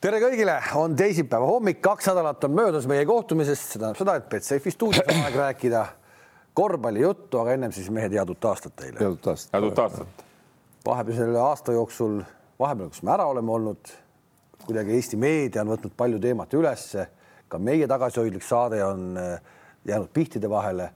tere kõigile, on teisipäeva hommik, kaks nädalat on möödas meie kohtumisest, see tähendab seda, et Betsafe stuudios on aeg rääkida korvpallijuttu, aga ennem siis mehed head uut aastat teile. head uut aastat. head uut aastat. vahepeal selle aasta jooksul, vahepeal, kus me ära oleme olnud, kuidagi Eesti meedia on võtnud palju teemat ülesse, ka meie tagasihoidlik saade on äh, jäänud pihtide vahele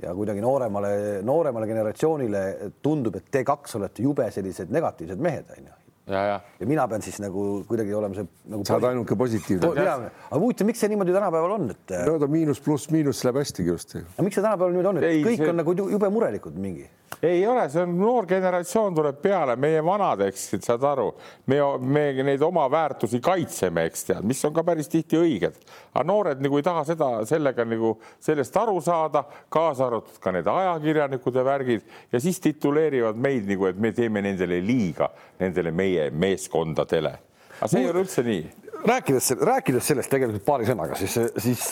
ja kuidagi nooremale, nooremale generatsioonile tundub, et te kaks olete jube sellised negatiivsed mehed, onju ja, ja. ja mina pean siis nagu kuidagi olema see nagu. sa oled ainuke positiivne. aga huvitav, miks see niimoodi tänapäeval on, et? no ta miinus pluss miinus läheb hästi ilusti. aga miks see tänapäeval nüüd on, et ei, kõik see... on nagu jube murelikud mingi? ei ole, see on noor generatsioon tuleb peale, meie vanad, eks saad aru, me, me neid oma väärtusi kaitseme, eks tead, mis on ka päris tihti õiged, aga noored nagu ei taha seda, sellega nagu sellest aru saada, kaasa arvatud ka need ajakirjanikud ja värgid ja siis tituleerivad meid nagu, et me teeme nendele liiga, nendele meie meeskondadele. aga see ei ole üldse nii rääkides, rääkides sellest tegelikult paari sõnaga, siis, siis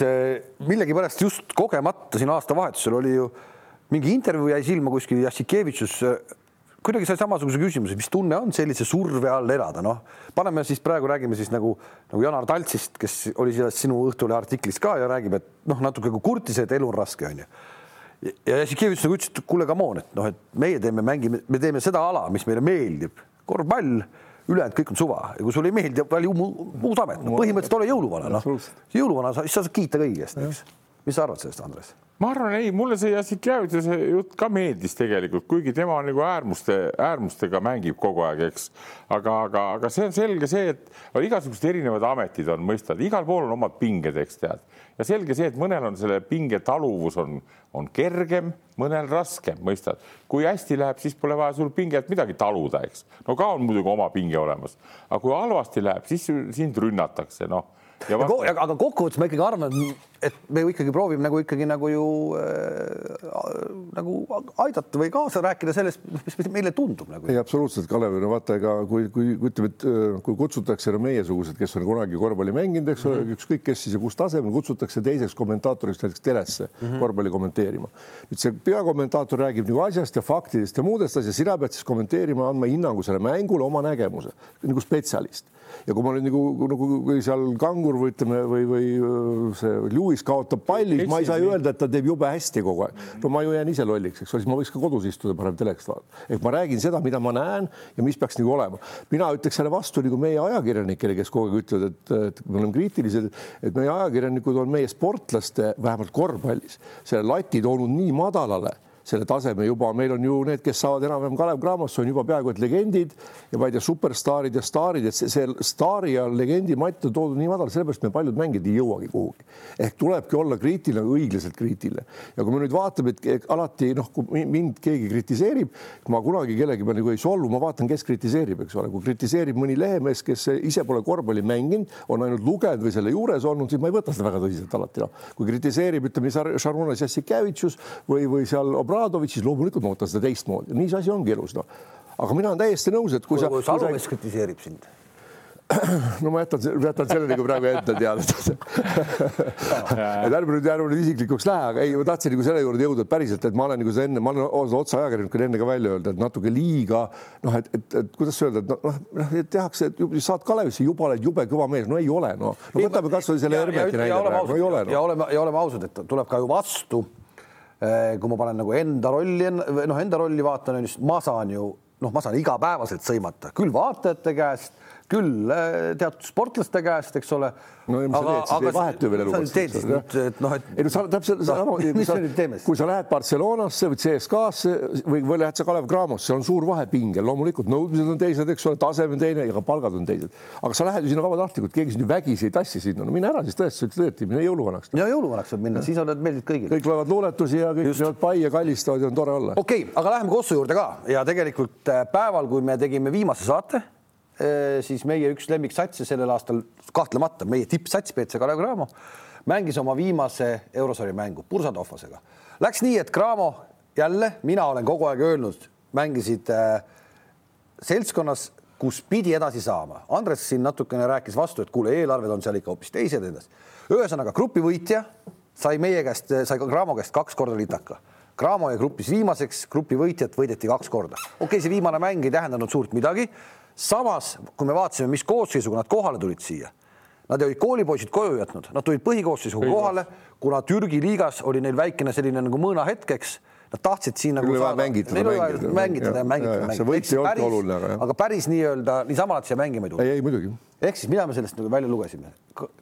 millegipärast just kogemata siin aastavahetusel oli ju mingi intervjuu jäi silma kuskil Jassikevitšus kuidagi sai samasuguse küsimuse, mis tunne on sellise surve all elada, noh, paneme siis praegu räägime siis nagu nagu Janar Taltsist, kes oli selles sinu Õhtulehe artiklis ka ja räägib, et noh, natuke nagu kurtis, et elu on raske, onju. ja Jassikevitš nagu ütles, et kuule, come on, et noh, et meie teeme, mängime, me teeme seda ala, mis meile meeldib, korvpall, ülejäänud kõik on suva ja kui sulle ei meeldi, vali muud amet, no põhimõtteliselt ole jõuluvana, noh, jõuluvana, siis sa saad kiita kõigi eest, eks. mis sa arvad sellest, Andres? ma arvan, ei, mulle see Jassikjevituse jutt ka meeldis tegelikult, kuigi tema nagu äärmuste, äärmustega mängib kogu aeg, eks. aga, aga, aga see on selge see, et igasugused erinevad ametid on, mõistad, igal pool on omad pinged, eks tead. Ja selge see, et mõnel on selle pinge taluvus on, on kergem, mõnel raskem, mõistad. kui hästi läheb, siis pole vaja sul pinget midagi taluda, eks. no ka on muidugi oma pinge olemas, aga kui halvasti läheb, siis sind rünnatakse, noh aga, aga kokkuvõttes ma ikkagi arvan, et me ju ikkagi proovime nagu ikkagi nagu ju äh, nagu aidata või kaasa rääkida sellest, mis meile tundub nagu. ei, absoluutselt, Kalev, no vaata, ega kui, kui ütleme, et äh, kui kutsutakse no meiesugused, kes on kunagi korvpalli mänginud, eks ole mm -hmm., ükskõik kes siis ja kus tasemel kutsutakse teiseks kommentaatoriks näiteks telesse mm -hmm. korvpalli kommenteerima. nüüd see peakommentaator räägib nagu asjast ja faktidest ja muudest asjadest, sina pead siis kommenteerima, andma hinnangu sellele mängule, oma nägemuse nagu spetsialist ja kui ma nüüd nagu, nagu kui seal kangur või ütleme, või, või see Lewis kaotab palli, ma ei saa ju öelda, et ta teeb jube hästi kogu aeg. no ma ju jään ise lolliks, eks ole, siis ma võiks ka kodus istuda, parem telekast vaadata. ehk ma räägin seda, mida ma näen ja mis peaks nagu olema. mina ütleks selle vastu nagu meie ajakirjanikele, kes kogu aeg ütlevad, et, et me oleme kriitilised, et meie ajakirjanikud on meie sportlaste, vähemalt korvpallis, selle lati toonud nii madalale selle taseme juba, meil on ju need, kes saavad enam-vähem Kalev Cramosse, on juba peaaegu et legendid ja ma ei tea, superstaarid ja staarid, et see, see staari ja legendi matt on toodud nii madal, sellepärast me paljud mängijad ei jõuagi kuhugi. ehk tulebki olla kriitiline, õiglaselt kriitiline. ja kui me nüüd vaatame, et alati noh, kui mind keegi kritiseerib, ma kunagi kellegi peale nagu ei solvu, ma vaatan, kes kritiseerib, eks ole, kui kritiseerib mõni lehemees, kes ise pole korvpalli mänginud, on ainult lugenud või selle juures olnud, siis ma ei võta seda väga tõsiselt alati noh. kui kritiseerib, ütleme, Šaruna Jassikevitšus või, või seal Obradovitš, siis loomulikult ma võtan seda teistmoodi, nii see asi ongi elus, noh. aga mina olen täiesti nõus, et kui, sa. kui Salmes sa... kritiseerib sind no ma jätan, jätan selle nagu praegu enda teada et ärme nüüd, ärme nüüd isiklikuks lähe, aga ei, ma tahtsin nagu selle juurde jõuda, et päriselt, et ma olen nagu enne, ma olen otse ajakirjanikuna enne ka välja öelda, et natuke liiga noh, et, et, et kuidas öelda, et noh, noh, tehakse, et saad Kalevisse, juba oled jube kõva mees, no ei ole, no, no võtame kasvõi selle Hermeti näite praegu, no ei ole no.. ja oleme, ja oleme ausad, et tuleb ka ju vastu kui ma panen nagu enda rolli, noh, enda rolli vaatan, ma saan ju noh, ma saan igapäevaselt sõimata küll vaatajate käest, küll eh, teatud sportlaste käest, eks ole no ja aga, sa teed, siis ei vahetu veel eluks. teed siis nüüd, et noh, et. ei no sa täpselt no,. mis sa nüüd teeme siis? kui sa lähed Barcelonasse või CSKA-sse või, või lähed sa Kalev Cramosse, on suur vahe pingel, loomulikult nõudmised on teised, eks ole, taseme on teine ja ka palgad on teised. aga sa lähed ju sinna vabatahtlikult, keegi sind ju vägisi ei tassi sinna, no mine ära siis tõesti, sa ütled õieti, mine jõuluvanaks. ja jõuluvanaks saad minna, siis oled meeldid kõigile. kõik loevad luuletusi ja kõik teevad pai ja kallistavad ja on tore olla. okei okay,, aga läheme Kossu juurde ka ja tegelikult äh, päeval, kui me tegime viimase saate Äh, siis meie üks lemmiksatse sellel aastal kahtlemata meie tippsats BC Kalev Cramo mängis oma viimase eurosarja mängu Bursa Tohvasega. Läks nii, et Cramo jälle, mina olen kogu aeg öelnud, mängisid äh, seltskonnas, kus pidi edasi saama. Andres siin natukene rääkis vastu, et kuule, eelarved on seal ikka hoopis teised endas. ühesõnaga grupi võitja sai meie käest, sai Cramo käest kaks korda litaka. Cramo jäi grupis viimaseks, grupi võitjat võideti kaks korda. okei okay,, see viimane mäng ei tähendanud suurt midagi samas, kui me vaatasime, mis koosseisuga nad kohale tulid siia, nad olid koolipoisid koju jätnud, nad tulid põhikoosseisuga kohale, kuna Türgi liigas oli neil väikene selline nagu mõõnahetkeks nad tahtsid siin nagu saada, võit ei olnud oluline, aga jah. aga päris nii-öelda niisama nad siia mängima ei tulnud. ei, ei muidugi. Ehk siis mida me sellest nagu välja lugesime?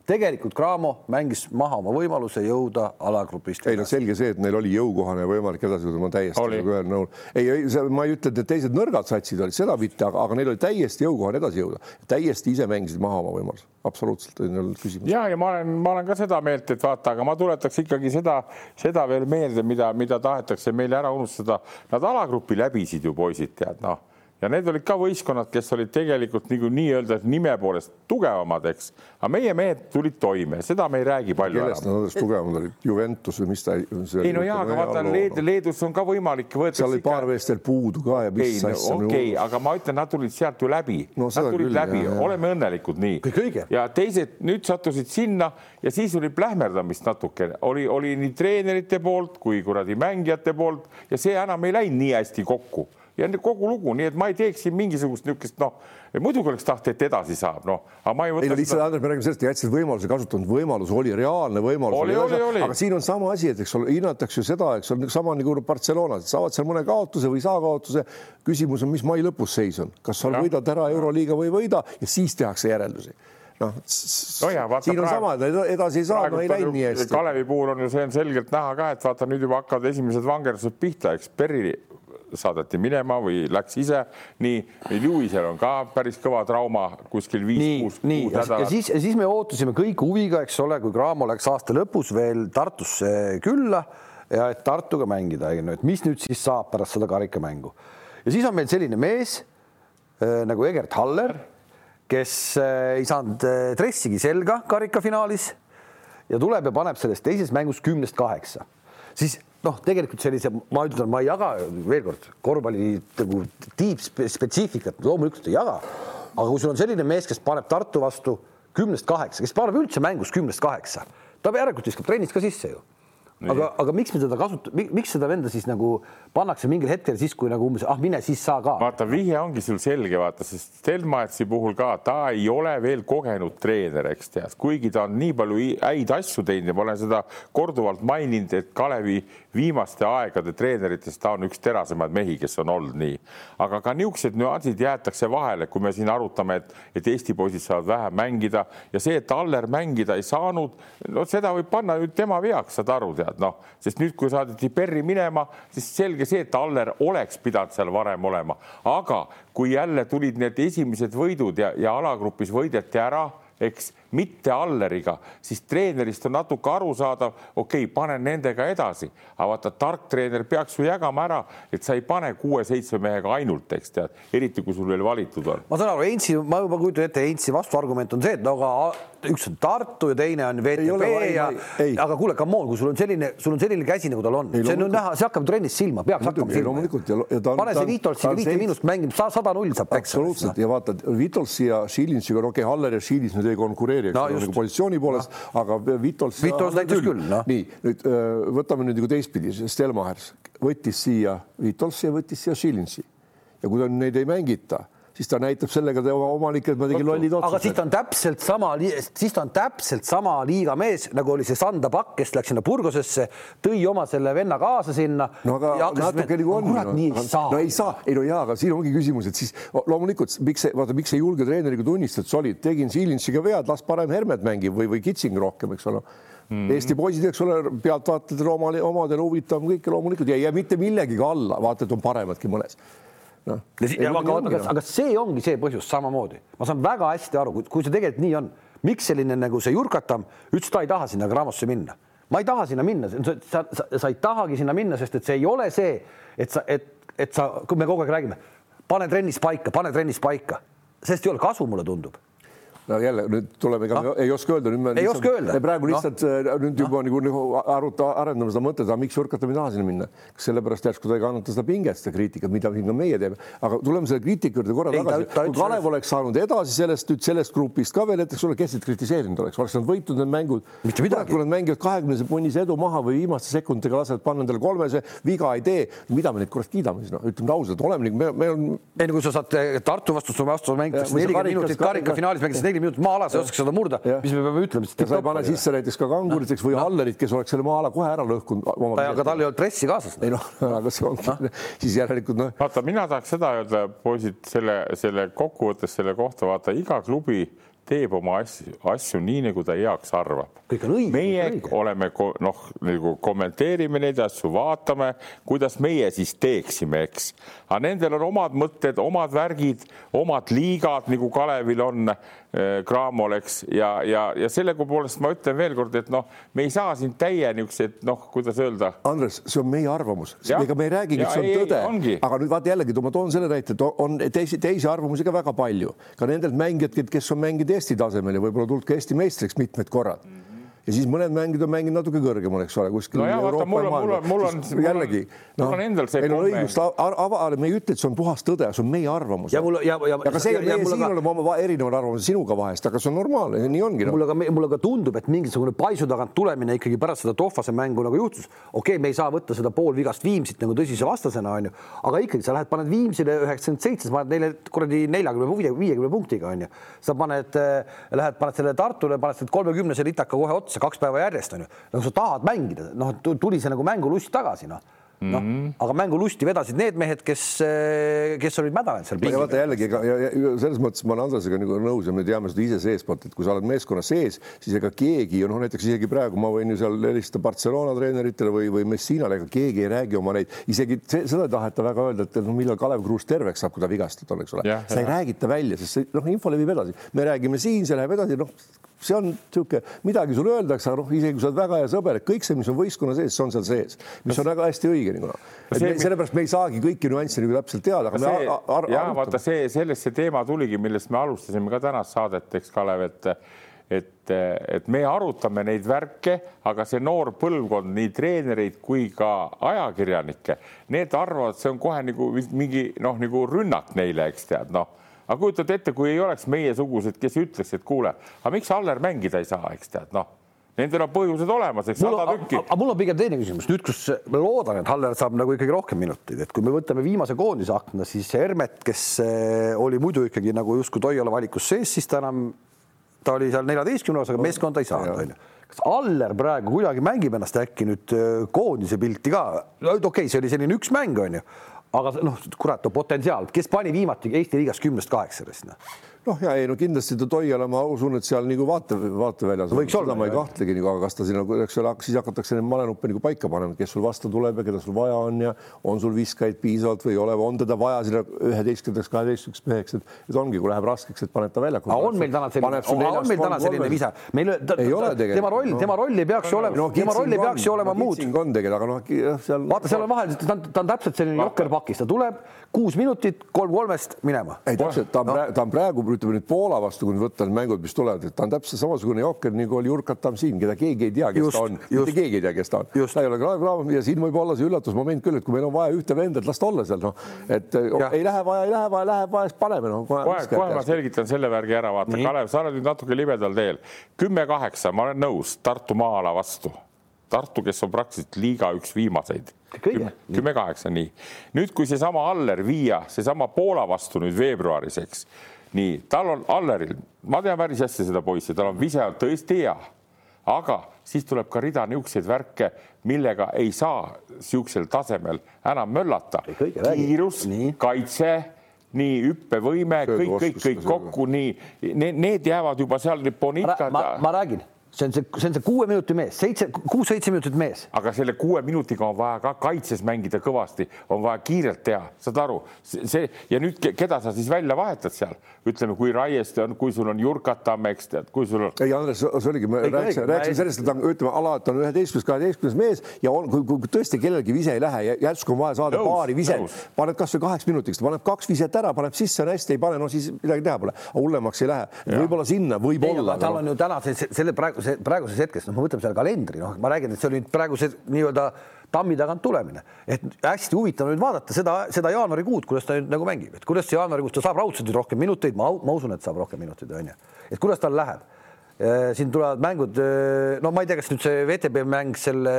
tegelikult Cramo mängis maha oma võimaluse jõuda alagrupist. ei no selge see, et neil oli jõukohane ja võimalik edasi jõuda, ma täiesti nagu ühel nõul. ei, ei, ma ei ütle, et need teised nõrgad satsid olid seda mitte, aga, aga neil oli täiesti jõukohane edasi jõuda. täiesti ise mängisid maha oma võimaluse, absoluutselt ei olnud küsimust. ja, ja ma olen, ma olen ka seda meelt, et vaata, aga ma tuletaks ikkagi seda, seda veel meelde, mida, mida tahetakse meile ära unustada. Nad alagrupi läbisid ju poisid, tead noh ja need olid ka võistkonnad, kes olid tegelikult nagu nii-öelda nime poolest tugevamad, eks. aga meie mehed tulid toime, seda me ei räägi palju. kellest nad olid tugevamad olid, Juventus või mis ta? ei no jaa, aga vaata Leed, Leedus on ka võimalik. seal oli paar meest veel puudu ka ja mis no, asja. okei okay,, aga ma ütlen, nad tulid sealt ju läbi no,. Nad tulid küll, läbi, oleme õnnelikud nii. ja teised nüüd sattusid sinna ja siis oli plähmerdamist natukene, oli, oli nii treenerite poolt kui kuradi mängijate poolt ja see enam ei läinud nii hästi kokku ja kogu lugu, nii et ma ei teeks siin mingisugust niisugust noh, muidugi oleks taht, et edasi saab, noh, aga ma ei võta. ei no lihtsalt Andres, me räägime sellest, jätsid võimaluse kasutanud, võimalus oli reaalne võimalus. oli, oli, oli. aga siin on sama asi, et eks ole, hinnatakse ju seda, eks ole, sama nagu Barcelonas, saavad seal mõne kaotuse või ei saa kaotuse. küsimus on, mis mai lõpus seis on, kas sa võidad ära Euroliiga või ei võida ja siis tehakse järeldusi noh no, vaata, siin on praegu, sama, edasi ei saa, no ei läinud nii hästi. Kalevi puhul on ju see on selgelt näha ka, et vaata nüüd juba hakkavad esimesed vangerdused pihta, eks Perri saadeti minema või läks ise. nii, Lewisel on ka päris kõva trauma kuskil viis-kuus kuud nädalat. ja siis, siis me ootasime kõik huviga, eks ole, kui Cramo läks aasta lõpus veel Tartusse külla ja et Tartuga mängida, et mis nüüd siis saab pärast seda karikamängu. ja siis on meil selline mees äh, nagu Egert Haller, kes äh, ei saanud äh, dressigi selga karikafinaalis ja tuleb ja paneb selles teises mängus kümnest kaheksa, siis noh, tegelikult sellise, ma ütlen, ma ei jaga veel kord korvpalli nagu tiibspetsiifikat, loomulikult ei jaga. aga kui sul on selline mees, kes paneb Tartu vastu kümnest kaheksa, kes paneb üldse mängus kümnest kaheksa, ta järelikult viskab trennis ka sisse ju aga, aga miks me teda kasutame, miks seda venda siis nagu pannakse mingil hetkel siis, kui nagu umbes, ah mine siis sa ka. vaata, vihje ongi sul selge, vaata, sest Stelmaetsi puhul ka ta ei ole veel kogenud treener, eks tead, kuigi ta on nii palju häid asju teinud ja ma olen seda korduvalt maininud, et Kalevi viimaste aegade treeneritest ta on üks terasemaid mehi, kes on olnud nii. aga ka niisugused nüansid jäetakse vahele, kui me siin arutame, et, et Eesti poisid saavad vähem mängida ja see, et Aller mängida ei saanud, no seda võib panna ju tema veaks, saad aru, tead tead noh, sest nüüd, kui saadeti Perri minema, siis selge see, et Aller oleks pidanud seal varem olema, aga kui jälle tulid need esimesed võidud ja, ja alagrupis võideti ära eks mitte Alleriga, siis treenerist on natuke arusaadav, okei okay,, panen nendega edasi, aga vaata, tark treener peaks ju jagama ära, et sa ei pane kuue-seitsme mehega ainult, eks tead, eriti kui sul veel valitud on. ma saan aru, Heinzi, ma juba kujutan ette, Heinzi vastuargument on see, et no aga üks on Tartu ja teine on VTB ja aga kuule, come on, kui sul on selline, sul on selline käsi, nagu tal on, see on näha, see hakkab trennis silma, peaks hakkama silma. loomulikult ja, ja ta on. pane see Vitolsiga viite miinust mängib, sada null saab absoluutselt ja vaata Vitolsi ja Šilinšiga, no okei okay,, Haller ja Šilins nüüd ei konkureeri, eks no, nagu positsiooni poolest no., aga Vitols. Vitols näitas küll, noh. nii nüüd võtame nüüd nagu teistpidi, Stelmachers võttis siia Vitolsi ja võttis siia Šilinši ja kui ta neid ei mängita siis ta näitab sellega tema omanikele, et ma tegin lollid otsused. aga siis ta on täpselt sama, siis ta on täpselt sama liiga mees, nagu oli see Sanda Pakk, kes läks sinna Burgosesse, tõi oma selle venna kaasa sinna. no aga natuke nagu on. kurat, nii ei saa. no ei saa, ei no jaa, aga siin ongi küsimus, et siis loomulikult miks see, vaata, miks ei julge treeneriga tunnistada, et sa olid, tegin Silinšiga vead, las parem Hermet mängib või, või Kitsing rohkem, eks ole mm.. Eesti poisid, eks ole, pealtvaatajatele omale, omadele huvitav kõike loomulikult ja jää mitte millegagi alla, vaata, et on paremadki mõnes noh. aga, aga, aga see ongi see põhjus samamoodi, ma saan väga hästi aru, kui see tegelikult nii on, miks selline nagu see Jurkatam ütles, ta ei taha sinna Gramosse minna. ma ei taha sinna minna, sa, sa, sa ei tahagi sinna minna, sest et see ei ole see, et sa, et, et sa, kui me kogu aeg räägime, pane trennis paika, pane trennis paika, sellest ei ole kasu, mulle tundub no jälle nüüd tuleme ka no., ei oska öelda, nüüd me ei lihtsalt, oska öelda. praegu lihtsalt no. nüüd juba no. nagu, nagu aruta, arendame seda mõtet, aga miks Jurkata ei taha sinna minna, kas sellepärast järsku ta ei kannata seda pinget, seda kriitikat, mida siin ka meie teeme, aga tuleme selle kriitika juurde korra ei, tagasi. kui Kalev sellest... oleks saanud edasi sellest nüüd sellest grupist ka veel, et eks ole, kes neid kritiseerinud oleks, oleks nad võitnud need mängud. kui nad mängivad kahekümnese punnise edu maha või viimaste sekunditega lasevad panna endale kolmese, viga ei tee, mida me neid kurat kiidame siis noh, ütleme ausalt, oleme nagu me, me on. enne kui sa saad Tartu vastu, vastu mängitakse nelikümmend minutit karikafinaalis mängitakse nelikümmend minutit maa-ala, sa ei oskaks seda murda, mis me peame ütlema. sa ei pane sisse näiteks ka kanguriteks või Hallerit, kes oleks selle maa-ala kohe ära lõhkunud. aga tal ei olnud dressi kaasas. ei noh, aga see ongi, siis järelikult noh. vaata, mina tahaks seda öelda, poisid, selle, selle kokkuvõttes selle kohta, vaata iga klubi teeb oma asju, asju nii, nagu ta heaks arvab. meie õige. oleme noh, nagu kommenteerime neid asju, vaatame, kuidas meie siis teeksime, eks. aga nendel on omad mõtted, omad värgid, omad liigad, nagu Kalevil on äh, Cramol, eks, ja, ja, ja selle poolest ma ütlen veelkord, et noh, me ei saa siin täie niisuguseid noh, kuidas öelda. Andres, see on meie arvamus, ega me ei räägigi, et see on tõde, aga nüüd vaata jällegi, ma toon selle näite, et on teisi, teisi arvamusi ka väga palju, ka nendelt mängijatelt, kes on mänginud Eesti tasemel ja võib-olla tulnud ka Eesti meistriks mitmed korrad. mm. Ja siis mõned mängijad on mänginud natuke kõrgemal, eks ole, kuskil. nojah, vaata mul on, mul on, mul on, jällegi, noh, meil on õigust avada, me ei ütle, et see on puhas tõde, see on meie arvamus. ja mul ja, ja. aga see, meie siin ka... oleme oma erinevad arvamused sinuga vahest, aga see on normaalne, nii ongi no.. mulle ka, mulle ka tundub, et mingisugune paisu tagant tulemine ikkagi pärast seda Tohvase mängu nagu juhtus. okei okay,, me ei saa võtta seda poolvigast Viimsit nagu tõsise vastasena, onju, aga ikkagi sa lähed, paned Viimsile üheksakümmend seitse, sa paned neile kuradi neljakümne, viiekümne punktiga onju. sa paned, lähed, paned selle Tartule, paned selle kolmekümnese litaka kohe otsa, kaks päeva järjest onju. nagu sa tahad mängida, noh, tuli see nagu mängulust tagasi, noh noh mm -hmm., aga mängulusti vedasid need mehed, kes, kes olid mädanenud seal. ja vaata jällegi, ega selles mõttes ma olen Andresega nagu nõus ja me teame seda ise seestpoolt, et kui sa oled meeskonna sees, siis ega keegi ja noh, näiteks isegi praegu ma võin ju seal helistada Barcelona treeneritele või, või Messinale, ega keegi ei räägi oma neid, isegi see, seda ei taheta väga öelda, et noh, millal Kalev Kruus terveks saab, kui ta vigastatud on, eks ole. sa ei räägita välja, sest see noh, info levib edasi, me räägime siin, see läheb edasi, noh see on niisugune, midagi sulle öeldakse, aga noh, isegi kui sa oled väga hea sõber, et kõik see, mis on võistkonna sees, see on seal sees, mis on väga hästi õige nagu noh. sellepärast me ei saagi kõiki nüansse nagu täpselt teada, aga see, me ar ja vaata see, sellest see teema tuligi, millest me alustasime ka tänast saadet, eks Kalev, et et, et me arutame neid värke, aga see noor põlvkond, nii treenereid kui ka ajakirjanikke, need arvavad, see on kohe nagu mingi noh, nagu rünnak neile, eks tead, noh aga kujutad ette, kui ei oleks meiesugused, kes ütleks, et kuule, aga miks Aller mängida ei saa, eks tead, noh Nendel on põhjused olemas, eks sada tükki. aga mul on pigem teine küsimus. Nüüd, kus ma loodan, et Haller saab nagu ikkagi rohkem minuteid, et kui me võtame viimase koondise akna, siis Hermet, kes eh, oli muidu ikkagi nagu justkui Toiala valikus sees, siis ta enam, ta oli seal neljateistkümne osas, aga meeskonda ei saanud, onju. Kas Aller praegu kuidagi mängib ennast äkki nüüd eh, koondise pilti ka? okei okay,, see oli selline üks mäng, onju, aga noh, kurat, potentsiaal, kes pani viimati Eesti liigas kümnest kaheksast? Noh? Noh, ja ei no kindlasti ta Toiala, ma usun, et seal nagu vaate, vaateväljas võiks olla, ma ei kahtlegi nagu, aga kas ta siin nagu, eks ole, siis hakatakse neid malenuppe nagu paika panema, kes sul vastu tuleb ja keda sul vaja on ja on sul viskajaid piisavalt või ei ole, on teda vaja sinna üheteistkümnendaks, kaheteistkümneks meheks, et, et ongi, kui läheb raskeks, et paned ta väljakule. on meil täna selline, on meil täna selline visa, meil ei ole tegelikult. tema roll, tema roll ei peaks ju olema no,, tema roll ei peaks ju olema muud. on tegelikult, aga noh, seal. vaata, seal on vahel, ta on, ta on täpselt selline jokkerpakis, ta tuleb kuus minutit, kolm kolmest minema. ei täpselt, ta on, ta on praegu, ütleme nüüd Poola vastu kui võtta need mängud, mis tulevad, et ta on täpselt samasugune jooker nagu oli Jurkat Tamsin, keda keegi ei tea, kes just, ta on, mitte keegi ei tea, kes ta on. ta ei ole Cramo ja siin võib olla see üllatusmoment küll, et kui meil on vaja ühte venda, et las ta olla seal, noh, et ja. ei lähe vaja, ei lähe vaja, läheb vaja, siis paneme noh. kohe, kohe ma selgitan selle värgi ära, vaata, Kalev, sa oled nüüd natuke libedal teel. kümme-kaheksa, ma olen nõus, Tartu maa-ala vastu Tartu, kes on praktiliselt liiga üks viimaseid. kümme kaheksa, nii. nüüd, kui seesama Aller viia, seesama Poola vastu nüüd veebruaris, eks nii, tal on Alleril, ma tean päris hästi seda poissi, tal on vise on tõesti hea, aga siis tuleb ka rida niisuguseid värke, millega ei saa niisugusel tasemel enam möllata. kiirus, kaitse nii hüppevõime, kõik, kõik, kõik kokku, nii need, need jäävad juba seal. ma, ma, ma räägin, see on see, see on see kuue minuti mees, seitse, kuus-seitse minutit mees. aga selle kuue minutiga on vaja ka kaitses mängida kõvasti, on vaja kiirelt teha, saad aru, see ja nüüd keda sa siis välja vahetad seal, ütleme, kui Raieste on, kui sul on Jurkat Tamme, eks tead, kui sul on. ei, Andres, see oligi, me rääkisime, rääkisime sellest, et ta on, ütleme alati on üheteistkümnes, kaheteistkümnes mees ja on, kui, kui tõesti kellelgi vise ei lähe, järsku on vaja saada nõus, paari viset, paned kasvõi kaheks minutiks, paneb kaks viset ära, paneb sisse, on hästi, ei pane, no siis midagi teha pole, hullemaks ei lähe, võib-olla sinna, võib-olla. tal on ju täna selle praeguse, praeguses hetkes noh, ma mõtlen selle kalendri, noh, ma räägin, et see oli nüüd praegu see nii-öelda tammi tagant tulemine, et hästi huvitav nüüd vaadata seda, seda jaanuarikuud, kuidas ta nüüd nagu mängib, et kuidas see jaanuarikuus ta saab raudselt rohkem minuteid, ma, ma usun, et saab rohkem minuteid, onju, et kuidas tal läheb. siin tulevad mängud, no ma ei tea, kas nüüd see VTB mäng selle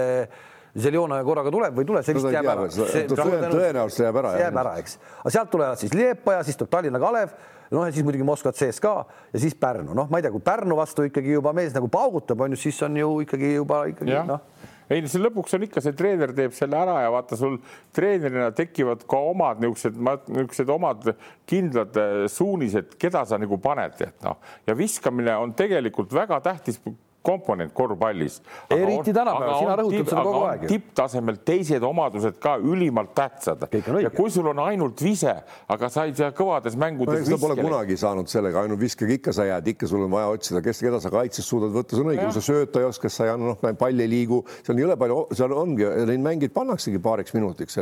Zeljona korraga tuleb või ei tule, see vist jääb ära. tõenäoliselt jääb ära. jääb ära, eks, aga sealt tulevad siis Liepa ja siis tuleb Tallinna Kalev noh, ja siis muidugi Moskva CSKA ja siis Pärnu, noh, ma ei tea, kui Pärnu vastu ikkagi juba mees nagu paugutab, on ju, siis on ju ikkagi juba ikkagi noh. Ei, see lõpuks on ikka see treener teeb selle ära ja vaata, sul treenerina tekivad ka omad niisugused, niisugused omad kindlad eh, suunised, keda sa nagu paned, et noh, ja viskamine on tegelikult väga tähtis komponent korvpallis. eriti tänapäeval, sina rõhutad seda kogu aeg. tipptasemel teised omadused ka ülimalt tähtsad. ja kui sul on ainult vise, aga sa ei tea kõvades mängudes no,. sa pole kunagi saanud sellega, ainult viskega ikka sa jääd, ikka sul on vaja otsida, kes, keda sa kaitses suudad võtta, see on õige, kui sa sööta ei oska, sa ei anna, noh, pall ei liigu, seal jõle palju, seal ongi, neid mängeid pannaksegi paariks minutiks.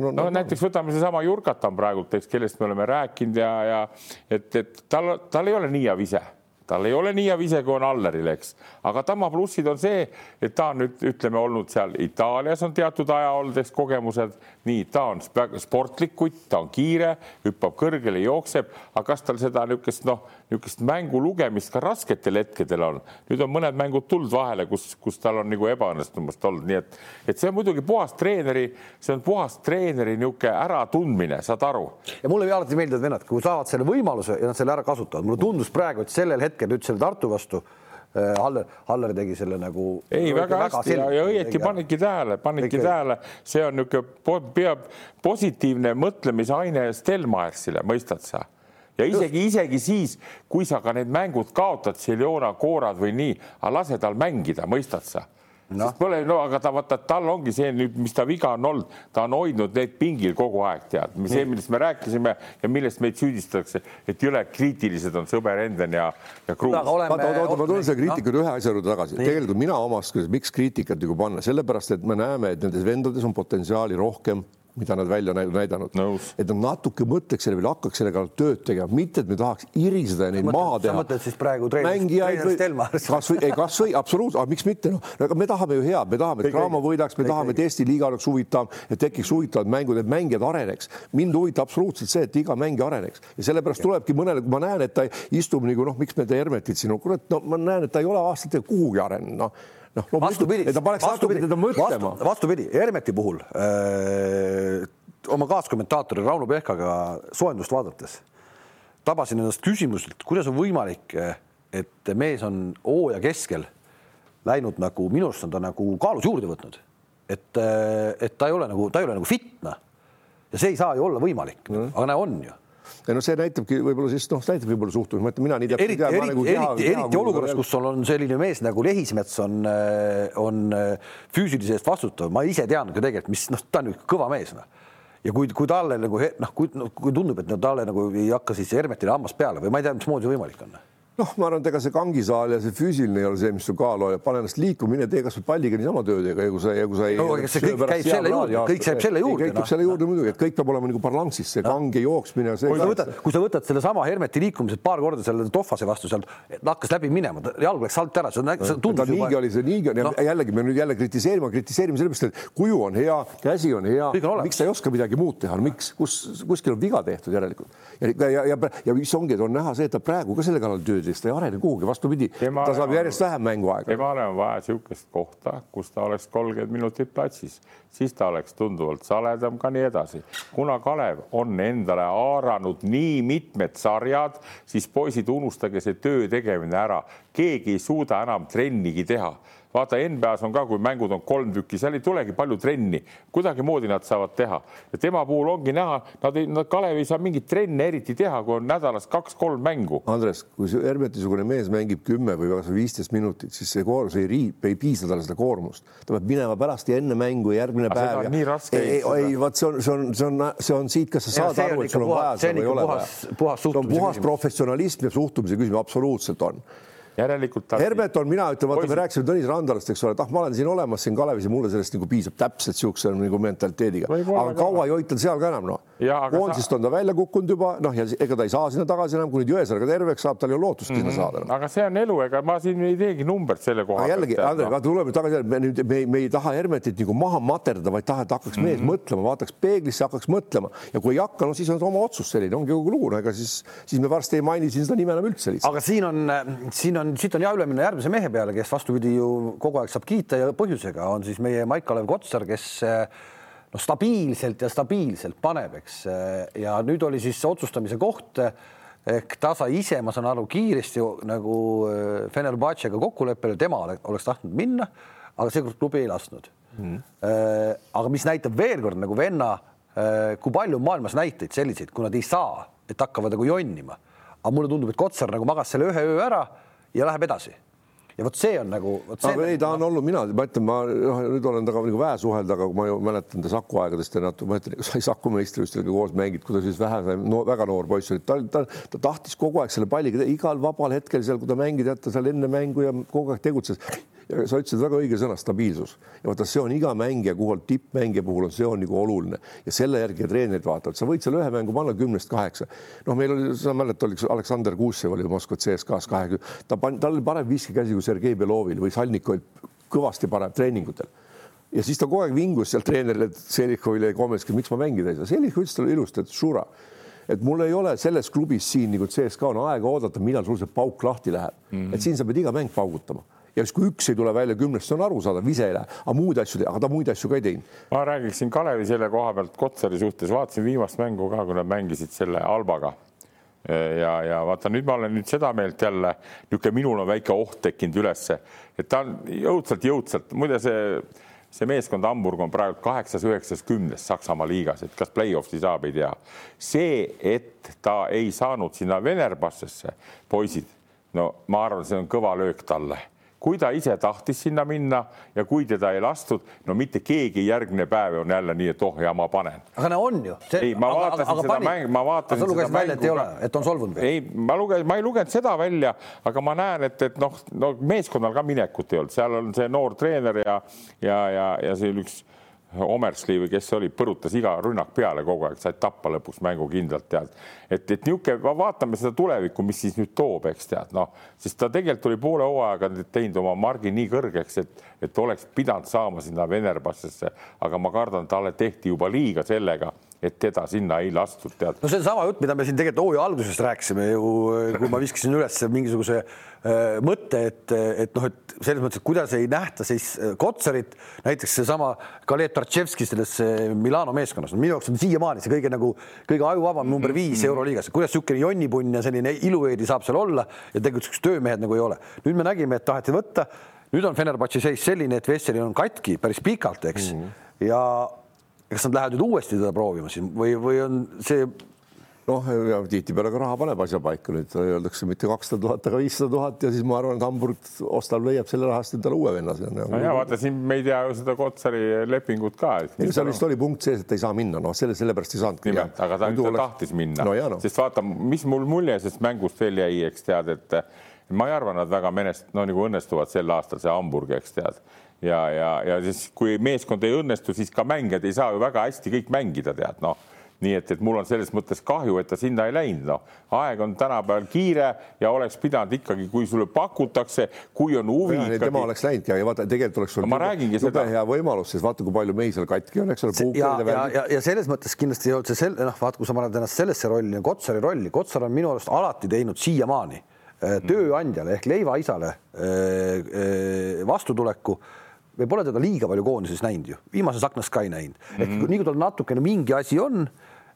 no no näiteks võtame seesama Jurkatan praegult, eks, kellest me oleme rääkinud ja, ja et, et tal, tal ei ole nii hea vise tal ei ole nii hea vise, kui on Alleril, eks, aga tema plussid on see, et ta on nüüd ütleme olnud seal Itaalias on teatud aja olnud, eks kogemused, nii ta on sportlik kutt, ta on kiire, hüppab kõrgele, jookseb, aga kas tal seda niisugust noh, niisugust mängu lugemist ka rasketel hetkedel on. nüüd on mõned mängud tulnud vahele, kus, kus tal on nagu ebaõnnestumist olnud, nii et, et see on muidugi puhas treeneri, see on puhas treeneri niisugune äratundmine, saad aru. ja mulle alati meeldivad vennad, kui saavad selle võimaluse ja nad selle ära kasutavad, mulle tundus praegu, et sellel hetkel nüüd selle Tartu vastu äh, Haller, Haller tegi selle nagu. ei, väga hästi väga ja, ja õieti panidki tähele, panidki tähele, see on niisugune peab positiivne mõtlemisaine Stelmaersile, mõistad sa? Ja isegi, isegi siis, kui sa ka need mängud kaotad, Seljona, Koorad või nii, aga lase tal mängida, mõistad sa? No.. Pole, no aga ta vaata, tal ongi see nüüd, mis ta viga on olnud, ta on hoidnud need pingil kogu aeg, tead, see, millest me rääkisime ja millest meid süüdistatakse, et jõle kriitilised on sõber Enden ja, ja Kruus. oota, oota, ma tulen selle kriitika no. ühe asja juurde tagasi. tegelikult mina omast, miks kriitikat nagu panna, sellepärast et me näeme, et nendes vendades on potentsiaali rohkem mida nad välja näidanud, et nad natuke mõtleks selle peale, hakkaks selle kallal tööd tegema, mitte et me tahaks iriseda ja neid mõtled, maha teha. sa mõtled siis praegu treenerist Stelmar? kasvõi, ei kasvõi absoluutselt, aga miks mitte, noh, aga me tahame ju head, me tahame, et Graamo võidaks, me tahame, et Eesti liiga oleks huvitav, et tekiks huvitavad mängud, et mängijad areneks. mind huvitab absoluutselt see, et iga mängija areneks. Ja sellepärast tulebki mõnele, kui ma näen, et ta istub nagu noh, miks me teeme Hermetit siin, no kurat, no ma näen, et ta ei ole aastatega kuhugi arenenud, noh noh, vastupidi, et vastupidi, vastu,. vastupidi, Hermeti puhul öö, oma kaaskommentaatori Rauno Pehkaga soojendust vaadates tabasin ennast küsimuselt, kuidas on võimalik, et mees on hooaja keskel läinud nagu minu arust on ta nagu kaalus juurde võtnud, et, et ta ei ole nagu, ta ei ole nagu fit noh. ja see ei saa ju olla võimalik. Mm., aga näe, on ju ja noh, see näitabki võib-olla siis noh, näitab võib-olla suhtumist, ma ütlen, mina nii täpselt ei tea. eriti, nagu eriti, eriti olukorras, kus sul on selline mees nagu Lehismets on, on füüsilise eest vastutav, ma ise tean ka tegelikult, mis noh, ta on ju kõva mees noh. Ja kui, kui talle nagu noh, kui, kui tundub, et no, talle nagu ei hakka siis Hermetile hammas peale või ma ei tea, mismoodi see võimalik on noh, ma arvan, et ega see kangisaal ja see füüsiline ei ole see, mis sul kaalu hoiab, pane ennast liikuma, mine tee kasvõi palliga niisama tööd, ega kui sa, kui sa ei. no aga see kõik käib selle juurde, kõik käib selle juurde. kõik käib selle juurde muidugi, et kõik peab olema nagu balansis, see kange jooksmine. kui sa võtad, kui sa võtad sellesama Hermeti liikumised paar korda selle Tohvase vastu sealt, hakkas läbi minema, jalg läks alt ära, see tundus juba. niigi oli see, niigi on no. jällegi me nüüd jälle kritiseerime, kritiseerime sellepärast, et kuju on hea, käsi on hea, miks ta ei oska midagi muud teha, miks, kus kuskil on viga tehtud järelikult ja, ja, ja, ja mis ongi, et on näha see, et ta praegu ka selle kallal tööd teeb, ta ei arene kuhugi vastupidi, ta saab järjest vähem mänguaega. temale on vaja niisugust kohta, kus ta oleks kolmkümmend minutit platsis, siis ta oleks tunduvalt saledam ka nii edasi. kuna Kalev on endale haaranud nii mitmed sarjad, siis poisid, unustage see töö tegemine ära, keegi ei suuda enam trennigi teha vaata NBA-s on ka, kui mängud on kolm tükki, seal ei tulegi palju trenni, kuidagimoodi nad saavad teha ja tema puhul ongi näha, nad ei, nad Kalev ei saa mingit trenne eriti teha, kui on nädalas kaks-kolm mängu. Andres, kui see Hermeti-sugune mees mängib kümme või viisteist minutit, siis see koormus ei riip, ei piisa talle seda koormust, ta peab minema pärast ja enne mängu ja järgmine Aga päev. on nii raske ei, ei, vot see on, see on, see on, see on siit, kas sa Ja saad aru, et sul on puhas- vaja seda või ei ole puhas- vaja. puhas see on suhtumise puhas küsimus. professionalism ja suhtumise küsimus, absoluutselt on järelikult ta. Herbert on, mina ütlen, vaata, me rääkisime Tõnis Randalast, eks ole, et ah, ma olen siin olemas siin Kalevis ja mulle sellest nagu piisab täpselt niisuguse nagu mentaliteediga, aga ka. kaua ei hoita seal ka enam noh. Aga koondisest sa- on ta välja kukkunud juba, noh, ja ega ta ei saa sinna tagasi enam, kui nüüd Jõesaarega terveks saab, tal ei ole lootust sinna saada noh. aga see on elu, ega ma siin ei teegi numbrit selle koha aga jällegi, Andrei, noh. vaata, tuleme tagasi, me nüüd, me, me ei taha Hermetit nagu maha materda, vaid taha, et hakkaks Mhm. mees mõtlema, vaataks peeglisse, hakkaks mõtlema ja kui ei hakka, no siis on oma otsus selline, ongi kogu lugu, no ega siis, siis me varsti ei maini siin seda nime enam üldse lihtsalt. aga siin on, siin on, siit on hea üle minna järgmise mehe peale, kes vastupidi ju kogu aeg saab kiita ja põhjusega on siis meie Maik-Kalev Kotsar, kes noh, stabiilselt ja stabiilselt paneb, eks. ja nüüd oli siis otsustamise koht ehk ta sai ise, ma saan aru, kiiresti nagu äh, Fenerbahcega kokkuleppele, tema ole- oleks tahtnud minna, aga seekord klubi ei lasknud mm.. aga mis näitab veel kord nagu venna, kui palju on maailmas näiteid selliseid, kui nad ei saa, et hakkavad nagu jonnima aga mulle tundub, et Kotsar nagu magas selle ühe öö ära ja läheb edasi. ja vot see on nagu. aga ei, ta on olnud, mina, ma ütlen, ma noh, nüüd olen temaga nagu vähe suhelda, aga ma ju mäletan ta Saku aegadest ja natuke, ma ütlen, sai Saku meistrivõistlustel koos mängid, kui ta siis vähe no,, väga noor poiss oli, ta, ta, ta tahtis kogu aeg selle palliga igal vabal hetkel seal, kui ta mängida jätta seal enne mängu ja kogu aeg tegutses. Sa ütlesid väga õige sõna, stabiilsus ja vaata, see on iga mängija puhul, tippmängija puhul on see on nagu oluline ja selle järgi treenerid vaatavad, sa võid seal ühe mängu panna kümnest kaheksa. noh, meil oli, sa mäletad, oli Aleksander Kuusev oli Moskva CSKA-s kahekümne, ta pani, tal oli parem viskekäsi kui Sergei Belovil või Salnikovil kõvasti parem treeningutel ja siis ta kogu aeg vingus seal treenerile Selikovile ja Kometskile, miks ma mängida ei saa. Selikov ütles talle ilusti, et Šura, et mul ei ole selles klubis siin nagu CSKA on aega oodata, millal sul see pauk lahti läheb mm, -hmm. et siin sa pead iga mäng paugutama ja siis, kui üks ei tule välja kümnest, see on arusaadav, ise ei lähe, aga muud asju, aga ta muid asju ka ei teinud. ma räägiksin Kalevi selle koha pealt Kotsari suhtes, vaatasin viimast mängu ka, kui nad mängisid selle Albaga. Ja, ja vaata nüüd ma olen nüüd seda meelt jälle, niisugune minul on väike oht tekkinud ülesse, et ta on jõudsalt, jõudsalt, muide see, see meeskond Hamburg on praegu kaheksas, üheksas, kümnes Saksamaa liigas, et kas play-off'i saab, ei tea. see, et ta ei saanud sinna Venerbassesse, poisid, no ma arvan, see on kõva löök talle kui ta ise tahtis sinna minna ja kui teda ei lastud, no mitte keegi järgmine päev on jälle nii, et oh ja ma panen. aga no on ju. ei, ma vaatasin seda mängu, ma vaatasin seda mängu. välja, et ei ole, et on solvunud või? ei, ma lugesin, ma ei lugenud seda välja, aga ma näen, et, et noh, no meeskonnal ka minekut ei olnud, seal on see noor treener ja, ja, ja, ja see üks Omersli või kes see oli, põrutas iga rünnak peale kogu aeg, said tappa lõpuks mängu kindlalt tead. et, et niisugune, vaatame seda tulevikku, mis siis nüüd toob, eks tead, noh, sest ta tegelikult oli poole hooajaga teinud oma margi nii kõrgeks, et, et oleks pidanud saama sinna Venerbassesse, aga ma kardan, talle tehti juba liiga sellega et teda sinna ei lastud, tead. no see on sama jutt, mida me siin tegelikult hooaja alguses rääkisime ju, kui ma viskasin üles mingisuguse äh, mõtte, et, et noh, et selles mõttes, et kuidas ei nähta siis Kotsarit, näiteks seesama Kalev Tartševski selles Milano meeskonnas, minu jaoks on siiamaani see kõige nagu kõige ajuvabam number viis euroliigas, kuidas niisugune jonnipunn ja selline ilueedi saab seal olla ja tegelikult siuksed töömehed nagu ei ole. nüüd me nägime, et taheti võtta, nüüd on Fenerbahce seis selline, et Vesselil on katki päris pikalt, eks mm, -hmm. ja kas nad lähevad nüüd uuesti teda proovima siin või, või on see noh, ja tihtipeale ka raha paneb asja paika, nüüd öeldakse mitte kakssada tuhat, aga viissada tuhat ja siis ma arvan, et Hamburg ostab, leiab selle raha eest endale uue venna. no ja vaata siin me ei tea ju seda Kotsari lepingut ka. seal vist oli punkt sees, et ei saa minna, noh, selle sellepärast ei saanud. nimelt, aga ta, ta oleks... tahtis minna no, no. sest vaata, mis mul mulje sellest mängust veel jäi, eks tead, et ma ei arva, nad väga menest, no nagu õnnestuvad sel aastal see Hamburg, eks tead ja, ja, ja siis, kui meeskond ei õnnestu, siis ka mängijad ei saa ju väga hästi kõik mängida, tead noh nii et, et mul on selles mõttes kahju, et ta sinna ei läinud, noh, aeg on tänapäeval kiire ja oleks pidanud ikkagi, kui sulle pakutakse, kui on huvi. tema oleks läinudki, aga vaata, tegelikult oleks sul ma räägingi seda. hea võimalus, sest vaata, kui palju mehi seal katki on, eks ole. ja, ja, ja, ja selles mõttes kindlasti ei olnud see sel-, noh, vaata, kui sa paned ennast sellesse rolli, Kotsari rolli, Kotsar on minu arust alati teinud siiamaani tööandjale ehk leivaisale vastutuleku me pole teda liiga palju koondises näinud ju, viimases aknas ka ei näinud mm. -hmm. ehk nii kui tal natukene mingi asi on,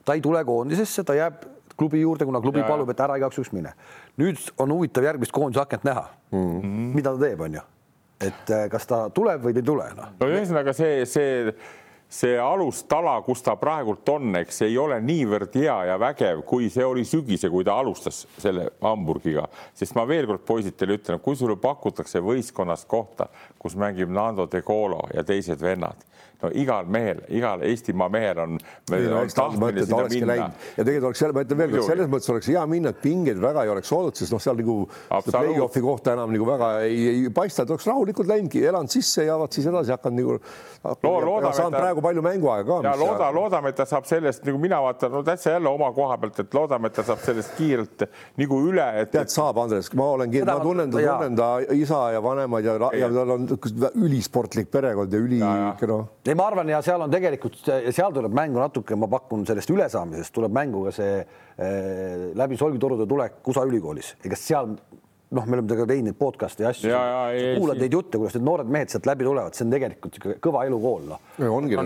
ta ei tule koondisesse, ta jääb klubi juurde, kuna klubi ja, palub, et ära igaks juhuks mine. nüüd on huvitav järgmist koondise akent näha mm. -hmm. mida ta teeb, on ju. et äh, kas ta tuleb või ei tule noh. no ühesõnaga see, see, see alustala, kus ta praegult on, eks ei ole niivõrd hea ja vägev, kui see oli sügise, kui ta alustas selle Hamburgiga, sest ma veel kord poisid teile ütlen, kui sulle pakutakse võistkonnas kohta, kus mängib Nando De Colo ja teised vennad no igal mehel, igal Eestimaa mehel on, on tahtmine sinna minna. ja tegelikult oleks, ma ütlen veel kord, selles mõttes oleks hea minna, et pingeid väga ei oleks olnud, sest noh, seal nagu play-off'i kohta enam nagu väga ei, ei paista, et oleks rahulikult läinudki, elanud sisse ja vaat siis edasi hakanud nagu Loo, loodame, saanud praegu palju mänguaega ka. ja looda, loodame, et ta saab sellest nagu mina vaatan, no täitsa jälle oma koha pealt, et loodame, et ta saab sellest kiirelt nagu üle, et. tead, saab, Andres, ma olen, ma tunnen ta, tunnen ta isa ja vanemaid ja, ja tal on ülisportlik perekond ja üli, noh ei, ma arvan ja seal on tegelikult, seal tuleb mängu natuke, ma pakun sellest ülesaamisest tuleb mängu ka see äh, läbi solgitorude tulek USA ülikoolis, ega seal noh, me oleme temaga teinud neid podcast'e ja asju, kuulad neid jutte, kuidas need noored mehed sealt läbi tulevad, see on tegelikult kõva elukool noh.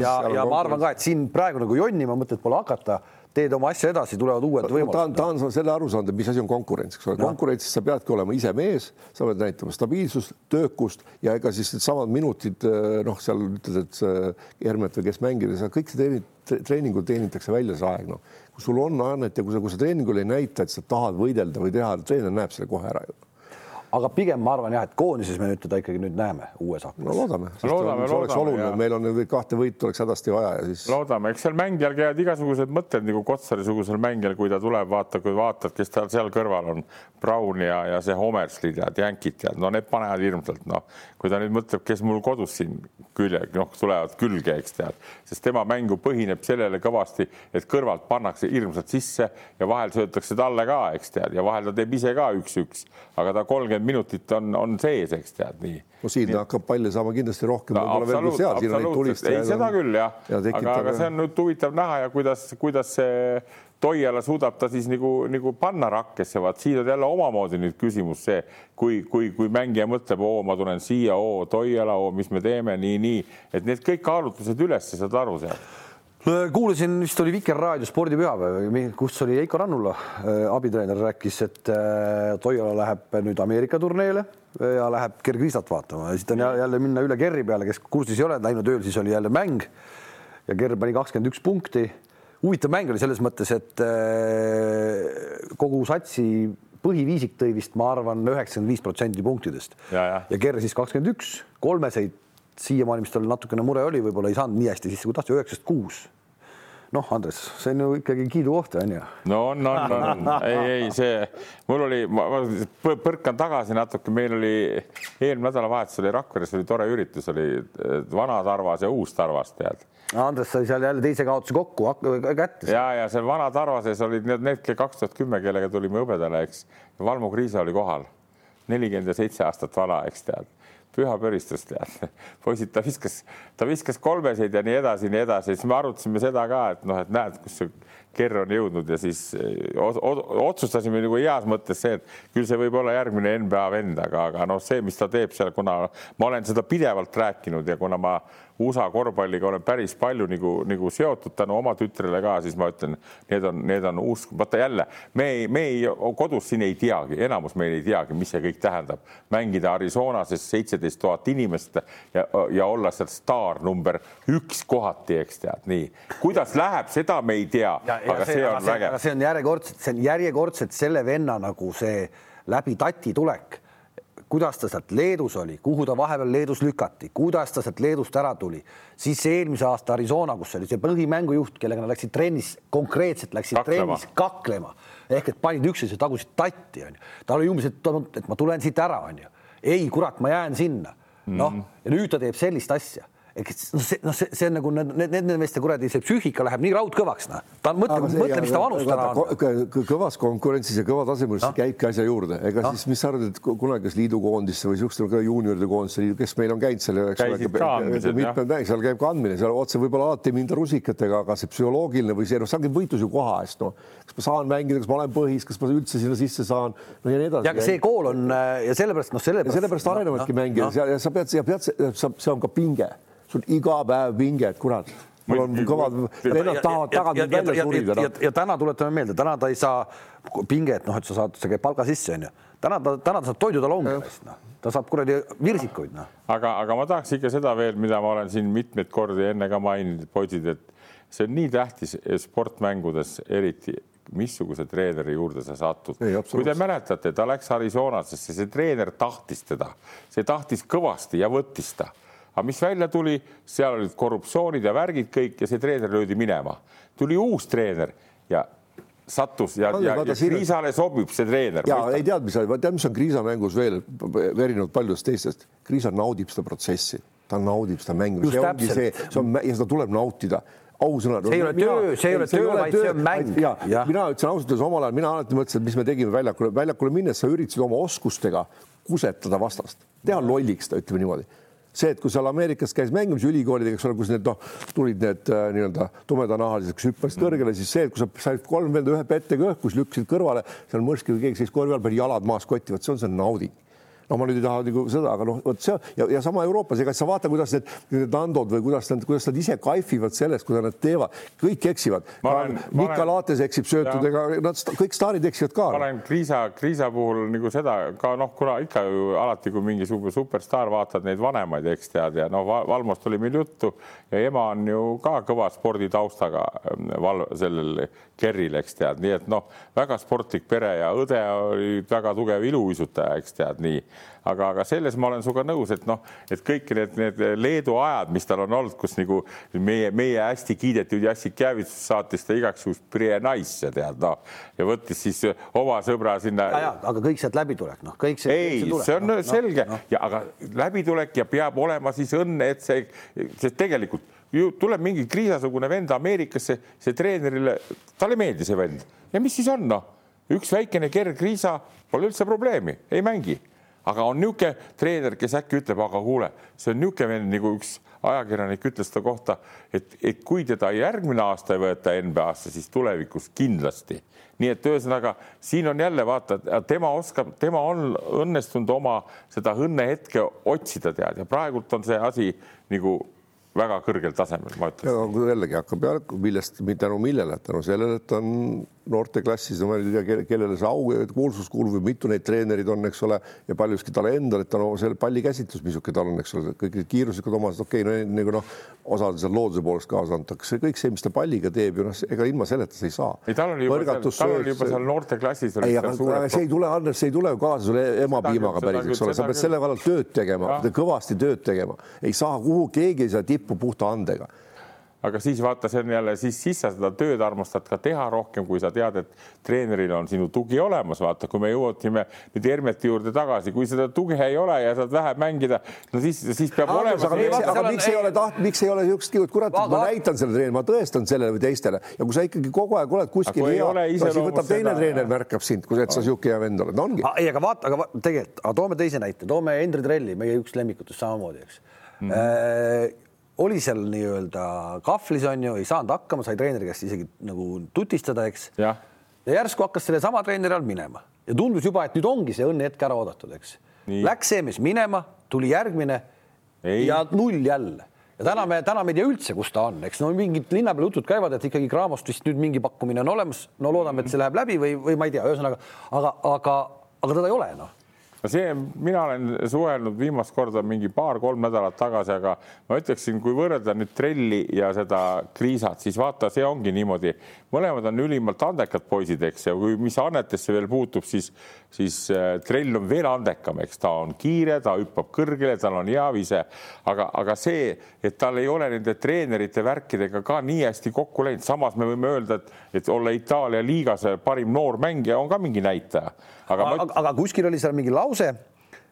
ja, ja, ja ma arvan ka, et siin praegu nagu jonnima mõtet pole hakata teed oma asja edasi, tulevad uued võimalused. ta on, selle aru saanud, et mis asi on konkurents, eks ole, konkurentsis sa peadki olema ise mees, sa pead näitama stabiilsust, töökust ja ega siis needsamad minutid, eh, noh, seal ütled, et Hermet või kes mängida, sa kõik see treeningul teenitakse välja see aeg, noh. kui sul on annet ja kui sa, kui sa treeningul ei näita, et sa tahad võidelda või teha, treener näeb selle kohe ära ju aga pigem ma arvan jah, et koondises me nüüd teda ikkagi nüüd näeme uues aknas. no loodame, loodame, see oleks oluline, meil on kahte võitu oleks hädasti vaja ja siis. loodame, eks seal mängijal käivad igasugused mõtted nagu Kotsari-sugusel mängijal, kui ta tuleb, vaata, kui vaatad, kes tal seal kõrval on, Brown ja, ja see Homersley tead, Yankid tead, no need panevad hirmsalt, noh, kui ta nüüd mõtleb, kes mul kodus siin külje, noh, tulevad külge, eks tead, sest tema mängu põhineb sellele kõvasti, et kõrvalt pannakse hirmsalt sisse ja vahel söötakse talle ka, eks tead, ja vahel ta teeb ise ka üks-üks, aga ta kolmkümmend minutit on, on sees, eks tead nii. no siin nii. hakkab palle saama kindlasti rohkem no,. ei, seda küll jah ja, aga, aga see on nüüd huvitav näha ja kuidas, kuidas see Toiala suudab ta siis nagu, nagu panna rakkesse, vaat siin on jälle omamoodi nüüd küsimus see, kui, kui, kui mängija mõtleb, oo, ma tulen siia, oo, Toiala, oo, mis me teeme, nii, nii, et need kõik kaalutlused üles, saad aru sealt. Kuulasin, vist oli Vikerraadio spordipühapäev, kus oli Heiko Rannula, äh, abitreener, rääkis, et äh, Toiala läheb nüüd Ameerika turneele ja läheb kergriistat vaatama. Ja siis ta on jälle minna üle Kerri peale, kes kursis ei ole, läinud ööl, siis oli jälle mäng. Ja Kerr pani kakskümmend üks punkti. Huvitav mäng oli selles mõttes, et äh, kogu satsi põhiviisik tõi vist, ma arvan, üheksakümmend viis protsenti punktidest ja, ja. ja Kerr siis kakskümmend üks, kolmeseid siiamaani, mis tal natukene mure oli, võib-olla ei saanud nii hästi sisse, kui tahtis, üheksast kuus noh, Andres, see on ju ikkagi kiidukoht, on ju. no on, on, on, ei, ei see, mul oli, ma põrkan tagasi natuke, meil oli eelmine nädalavahetus oli Rakveres oli tore üritus, oli vana Tarvas ja uus Tarvas, tead. Andres sai seal jälle teise kaotuse kokku kätte. ja, ja seal vana Tarvases olid need, need kaks tuhat kümme, kellega tulime hõbedale, eks. Valmo Kriisa oli kohal, nelikümmend ja seitse aastat vana, eks tead püha pöristus, tead. poisid, ta viskas, ta viskas kolmeseid ja nii edasi, nii edasi, siis me arutasime seda ka, et noh, et näed, kus see kerr on jõudnud ja siis eh, otsustasime nagu heas mõttes see, et küll see võib olla järgmine NBA vend, aga, aga noh, see, mis ta teeb seal, kuna ma olen seda pidevalt rääkinud ja kuna ma USA korvpalliga olen päris palju nagu, nagu seotud tänu oma tütrele ka, siis ma ütlen, need on, need on uus, vaata jälle, me ei, me ei, kodus siin ei teagi, enamus meil ei teagi, mis see kõik tähendab, mängida Arizonases seitseteist tuhat inimest ja, ja olla seal staar number üks kohati, eks tead, nii. kuidas läheb, seda me ei tea, aga see, see on vägev. see on järjekordselt, see on järjekordselt selle venna nagu see läbi tati tulek kuidas ta sealt Leedus oli, kuhu ta vahepeal Leedus lükati, kuidas ta sealt Leedust ära tuli, siis eelmise aasta Arizona, kus oli see põhimängujuht, kellega nad läksid trennis, konkreetselt läksid kaklema. trennis kaklema ehk et panid üksteise tagusid tatti, onju. tal oli umbes, et, ma tulen siit ära, onju. ei, kurat, ma jään sinna. noh, mhm. ja nüüd ta teeb sellist asja noh, see, noh, see, see on nagu need, need, need meeste kuradi, see psüühika läheb nii raudkõvaks, noh. ta mõtleb, mõtle, mis ta vanus täna on. kõvas konkurentsis ja kõva tasemel no. käibki asja juurde, ega no. siis, mis sa arvad, et kunagi, kas liidukoondisse või siukeste ka juunioride koondisse, kes meil on käinud seal, eks ole, mitmed seal käib ka andmine, seal otse võib-olla alati ei minda rusikatega, aga see psühholoogiline või see, noh, seal käib võitlus ju koha eest, noh. kas ma saan mängida, kas ma olen põhis, kas ma üldse sinna sisse saan, no ja nii edasi. ja aga see kool on ja sellepärast, noh, sellepärast. sellepärast arenevadki mängijad ja sa pead, sa pead, see on ka pinge sul iga päev pinge, et kurat mul on kõvad, vennad tahavad tagant välja surida. ja täna tuletame meelde, täna ta ei saa pinget, noh, et sa saad, sa käid palga sisse, onju. täna ta, täna ta saab toidutalongi eest, noh, ta saab kuradi virsikuid, noh. aga, aga ma tahaks ikka seda veel, mida ma olen siin mitmeid kordi enne ka maininud, poisid, et see on nii tähtis sportmängudes eriti missuguse treeneri juurde sa satud. kui te mäletate, ta läks Arizonasse, see treener tahtis teda, see tahtis kõvasti ja võttis ta. Aga mis välja tuli, seal olid korruptsioonid ja värgid kõik ja see treener löödi minema. tuli uus treener ja sattus ja, ja, ja Kriisale sobib see treener. ja ei tead, mis, tead, mis on Kriisa mängus veel erinevalt paljudest teistest. Kriisa naudib seda protsessi, ta naudib seda mängu, see ongi see, see on ja seda tuleb nautida ausõna. see ei ole töö, see ei ole töö, vaid see on mäng. ja, ja mina ütlesin ausalt öeldes omal ajal, mina alati mõtlesin, et mis me tegime väljakule, väljakule minnes, sa üritasid oma oskustega kusetada vastast, teha lolliks ta, ütleme niimoodi see, et kui seal Ameerikas käis mängimas ülikoolidega, eks ole, kus need noh, tulid need äh, nii-öelda tumedanahalised, kes hüppasid kõrgele, siis see, et kui sa said kolm venda ühe pettega õhku, siis lükkasid kõrvale, seal mõrski või keegi seis korvi all, pani jalad maas kotti, vot see on see nauding no ma nüüd ei taha nagu seda, aga noh, vot see ja, ja sama Euroopas, ega sa vaata, kuidas need, need Nandod või kuidas nad, kuidas nad ise kaifivad sellest, kuidas nad teevad, kõik eksivad. Mika Laates eksib söötudega, nad kõik staarid eksivad ka. ma olen Kriisa, Kriisa puhul nagu seda ka noh, kuna ikka ju alati, kui mingi superstaar, vaatad neid vanemaid, eks tead ja noh, Valmost oli meil juttu ja ema on ju ka kõva sporditaustaga ähm, val-, sellel Kerril, eks tead, nii et noh, väga sportlik pere ja õde oli väga tugev iluuisutaja, eks tead nii aga, aga selles ma olen sinuga nõus, et noh, et kõik need, need Leedu ajad, mis tal on olnud, kus nagu meie, meie hästi kiidetud Jassik Jäävits saatis ta igaks juhuks Prie naisse tead noh ja võttis siis oma sõbra sinna. aga kõik sealt läbitulek, noh, kõik see. ei, see, on no, selge no, no. ja aga läbitulek ja peab olema siis õnne, et see, sest tegelikult ju tuleb mingi kriisasugune vend Ameerikasse, see treenerile, talle ei meeldi see vend ja mis siis on noh, üks väikene kerg kriisa, pole üldse probleemi, ei mängi aga on niisugune treener, kes äkki ütleb, aga kuule, see on niisugune vend, nagu üks ajakirjanik ütles ta kohta, et, et kui teda järgmine aasta ei võeta NBA-sse, siis tulevikus kindlasti. nii et ühesõnaga siin on jälle vaata, tema oskab, tema on õnnestunud oma seda õnnehetke otsida tead ja praegult on see asi nagu väga kõrgel tasemel, ma ütlen. jällegi hakkab jah, millest, tänu millele, tänu sellele, et on noorteklassis, ma ei tea, kellele see au ja kuulsus kuulub või mitu neid treenerid on, eks ole, ja paljuski talle endale, et tal on selle palli käsitlus, missugune tal on, eks ole, kõik need kiiruslikud omadused, okei okay, no nagu noh, osad seal looduse poolest kaasa antakse, kõik see, mis ta palliga teeb ju noh, ega ilma selleta sa ei saa. ei, tal oli juba, tal oli juba seal noorteklassis. ei, aga see ei tule, Andres, see ei tule ju kaasa sulle emapiimaga päris, eks ole, sa pead selle kallal tööd tegema, kõvasti tööd tegema, ei saa kuhu, keegi ei saa tippu puhta andega aga siis vaata, see on jälle siis, siis sa seda tööd armastad ka teha rohkem, kui sa tead, et treeneril on sinu tugi olemas. vaata, kui me jõudsime nüüd Hermeti juurde tagasi, kui seda tuge ei ole ja saad vähe mängida, no siis, siis peab aga, olema. aga, miks, aga miks ei ole taht, miks ei ole niisugust kiiret, kurat, ma näitan selle treeneri, ma tõestan sellele või teistele ja kui sa ikkagi kogu aeg oled kuskil hea, siis võtab teine treener, märkab sind, kui et sa niisugune hea vend oled, ongi. ei, aga vaata, aga tegelikult, aga toome teise näite, toome Hendrik Trelli, meie üks lemmikutest samamoodi, eks mm. -hmm oli seal nii-öelda kahvlis on ju, ei saanud hakkama, sai treeneri käest isegi nagu tutistada, eks. ja järsku hakkas sellesama treeneri all minema ja tundus juba, et nüüd ongi see õnnehetk ära oodatud, eks. Läks see mees minema, tuli järgmine ei. ja null jälle ja täna me, täna me ei tea üldse, kus ta on, eks no mingid linna peal jutud käivad, et ikkagi Craamost vist nüüd mingi pakkumine on olemas. no loodame, et see läheb läbi või, või ma ei tea, ühesõnaga, aga, aga, aga teda ei ole noh no see, mina olen suhelnud viimast korda mingi paar-kolm nädalat tagasi, aga ma ütleksin, kui võrrelda nüüd trelli ja seda kriisat, siis vaata, see ongi niimoodi, mõlemad on ülimalt andekad poisid, eks, ja kui, mis annetesse veel puutub, siis, siis äh, trell on veel andekam, eks ta on kiire, ta hüppab kõrgele, tal on hea vise, aga, aga see, et tal ei ole nende treenerite värkidega ka nii hästi kokku läinud, samas me võime öelda, et, et olla Itaalia liigas parim noor mängija on ka mingi näitaja. Aga, aga, ma... aga kuskil oli seal mingi lause,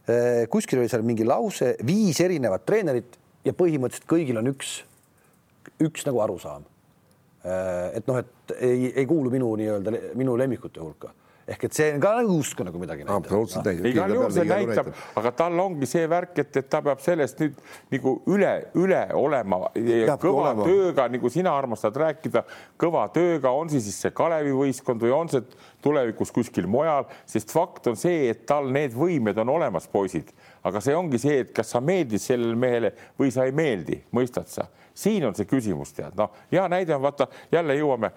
eh, kuskil oli seal mingi lause, viis erinevat treenerit ja põhimõtteliselt kõigil on üks, üks nagu arusaam. Eh, et noh, et ei, ei kuulu minu nii-öelda minu lemmikute hulka ehk et see on ka nagu justkui nagu midagi näitab. absoluutselt näitab. igal juhul see näitab, aga tal ongi see värk, et, et ta peab sellest nüüd nagu üle, üle olema Peab kõva olema. tööga, nagu sina armastad rääkida, kõva tööga, on see siis see Kalevi võistkond või on see tulevikus kuskil mujal, sest fakt on see, et tal need võimed on olemas, poisid, aga see ongi see, et kas sa meeldid sellele mehele või sa ei meeldi, mõistad sa siin on see küsimus, tead, noh, hea näide on vaata, jälle jõuame,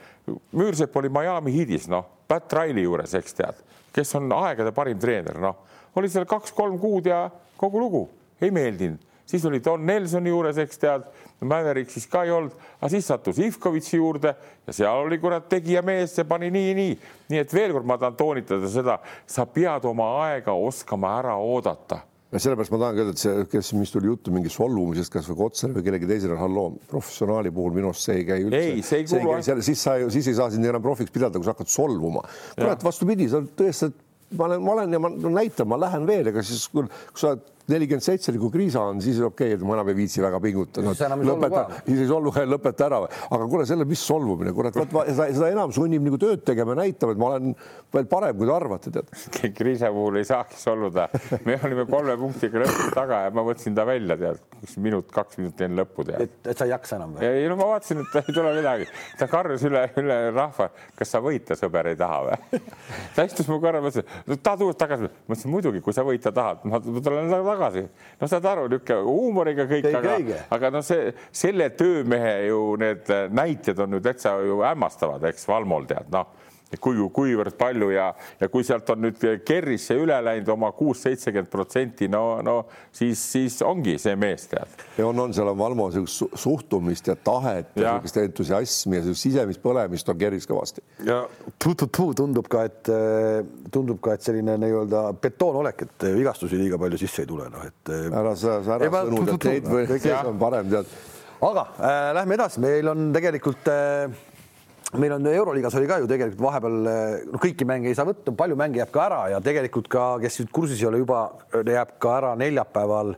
Müürsepp oli Miami Heatis, noh, Pat Riley juures, eks tead, kes on aegade parim treener, noh, oli seal kaks-kolm kuud ja kogu lugu, ei meeldinud, siis oli Don Nelsoni juures, eks tead, Mavericks siis ka ei olnud, aga siis sattus Ivkovitši juurde ja seal oli kurat tegija mees, see pani nii, nii, nii et veel kord ma tahan toonitada seda, sa pead oma aega oskama ära oodata ja sellepärast ma tahangi öelda, et see, kes, mis tuli juttu mingi solvumisest, kasvõi Kotsari või kellegi teisele, halloo, professionaali puhul minu arust see ei käi üldse. ei, see ei kuulu. siis sa, siis ei saa sind enam profiks pidada, kui sa hakkad solvuma. kurat, vastupidi, sa tõestad, ma olen, ma olen ja ma näitan, ma lähen veel, ega siis kui, kui sa oled nelikümmend seitse nagu kriisa on, siis okei okay,, et ma enam ei viitsi väga pingutada siis ei solvu, lõpeta ära. aga kuule, selle, mis solvumine, kurat, seda, seda enam sunnib nagu tööd tegema ja näitama, et ma olen veel parem, kui te arvate, tead. kriisa puhul ei saagi solvuda. me olime kolme punktiga lõpus taga ja ma võtsin ta välja, tead, üks minut, kaks minutit enne lõppu, tead. et, et sa ei jaksa enam või? ei no ma vaatasin, et ei tule midagi. ta karjus üle, üle rahva, kas sa võita, sõber, ei taha või? ta istus mu kõrval, mõtlesin, tahad uuesti tagasi? ma ütlesin muidugi, kui sa võita tahad, ma tulen tagasi. No saad aru, niisugune huumoriga kõik, aga, aga noh, see selle töömehe ju need näited on ju täitsa ju hämmastavad, eks Valmol tead, noh kui, kuivõrd palju ja, ja kui sealt on nüüd Kerrisse üle läinud oma kuus, seitsekümmend protsenti, no, no siis, siis ongi see mees tead. ja on, on, seal on Valmo niisugust suhtumist ja tahet ja niisugust entusiasmi ja sisemist põlemist on Kerris kõvasti. ja tu-tu-tu tundub ka, et tundub ka, et selline nii-öelda betoonolek, et vigastusi liiga palju sisse ei tule, noh et. ära sa, sa ära sõnu, et neid või kes on parem tead. aga äh, lähme edasi, meil on tegelikult äh, meil on Euroliigas oli ka ju tegelikult vahepeal no kõiki mänge ei saa võtta, palju mänge jääb ka ära ja tegelikult ka, kes nüüd kursis ei ole, juba jääb ka ära neljapäeval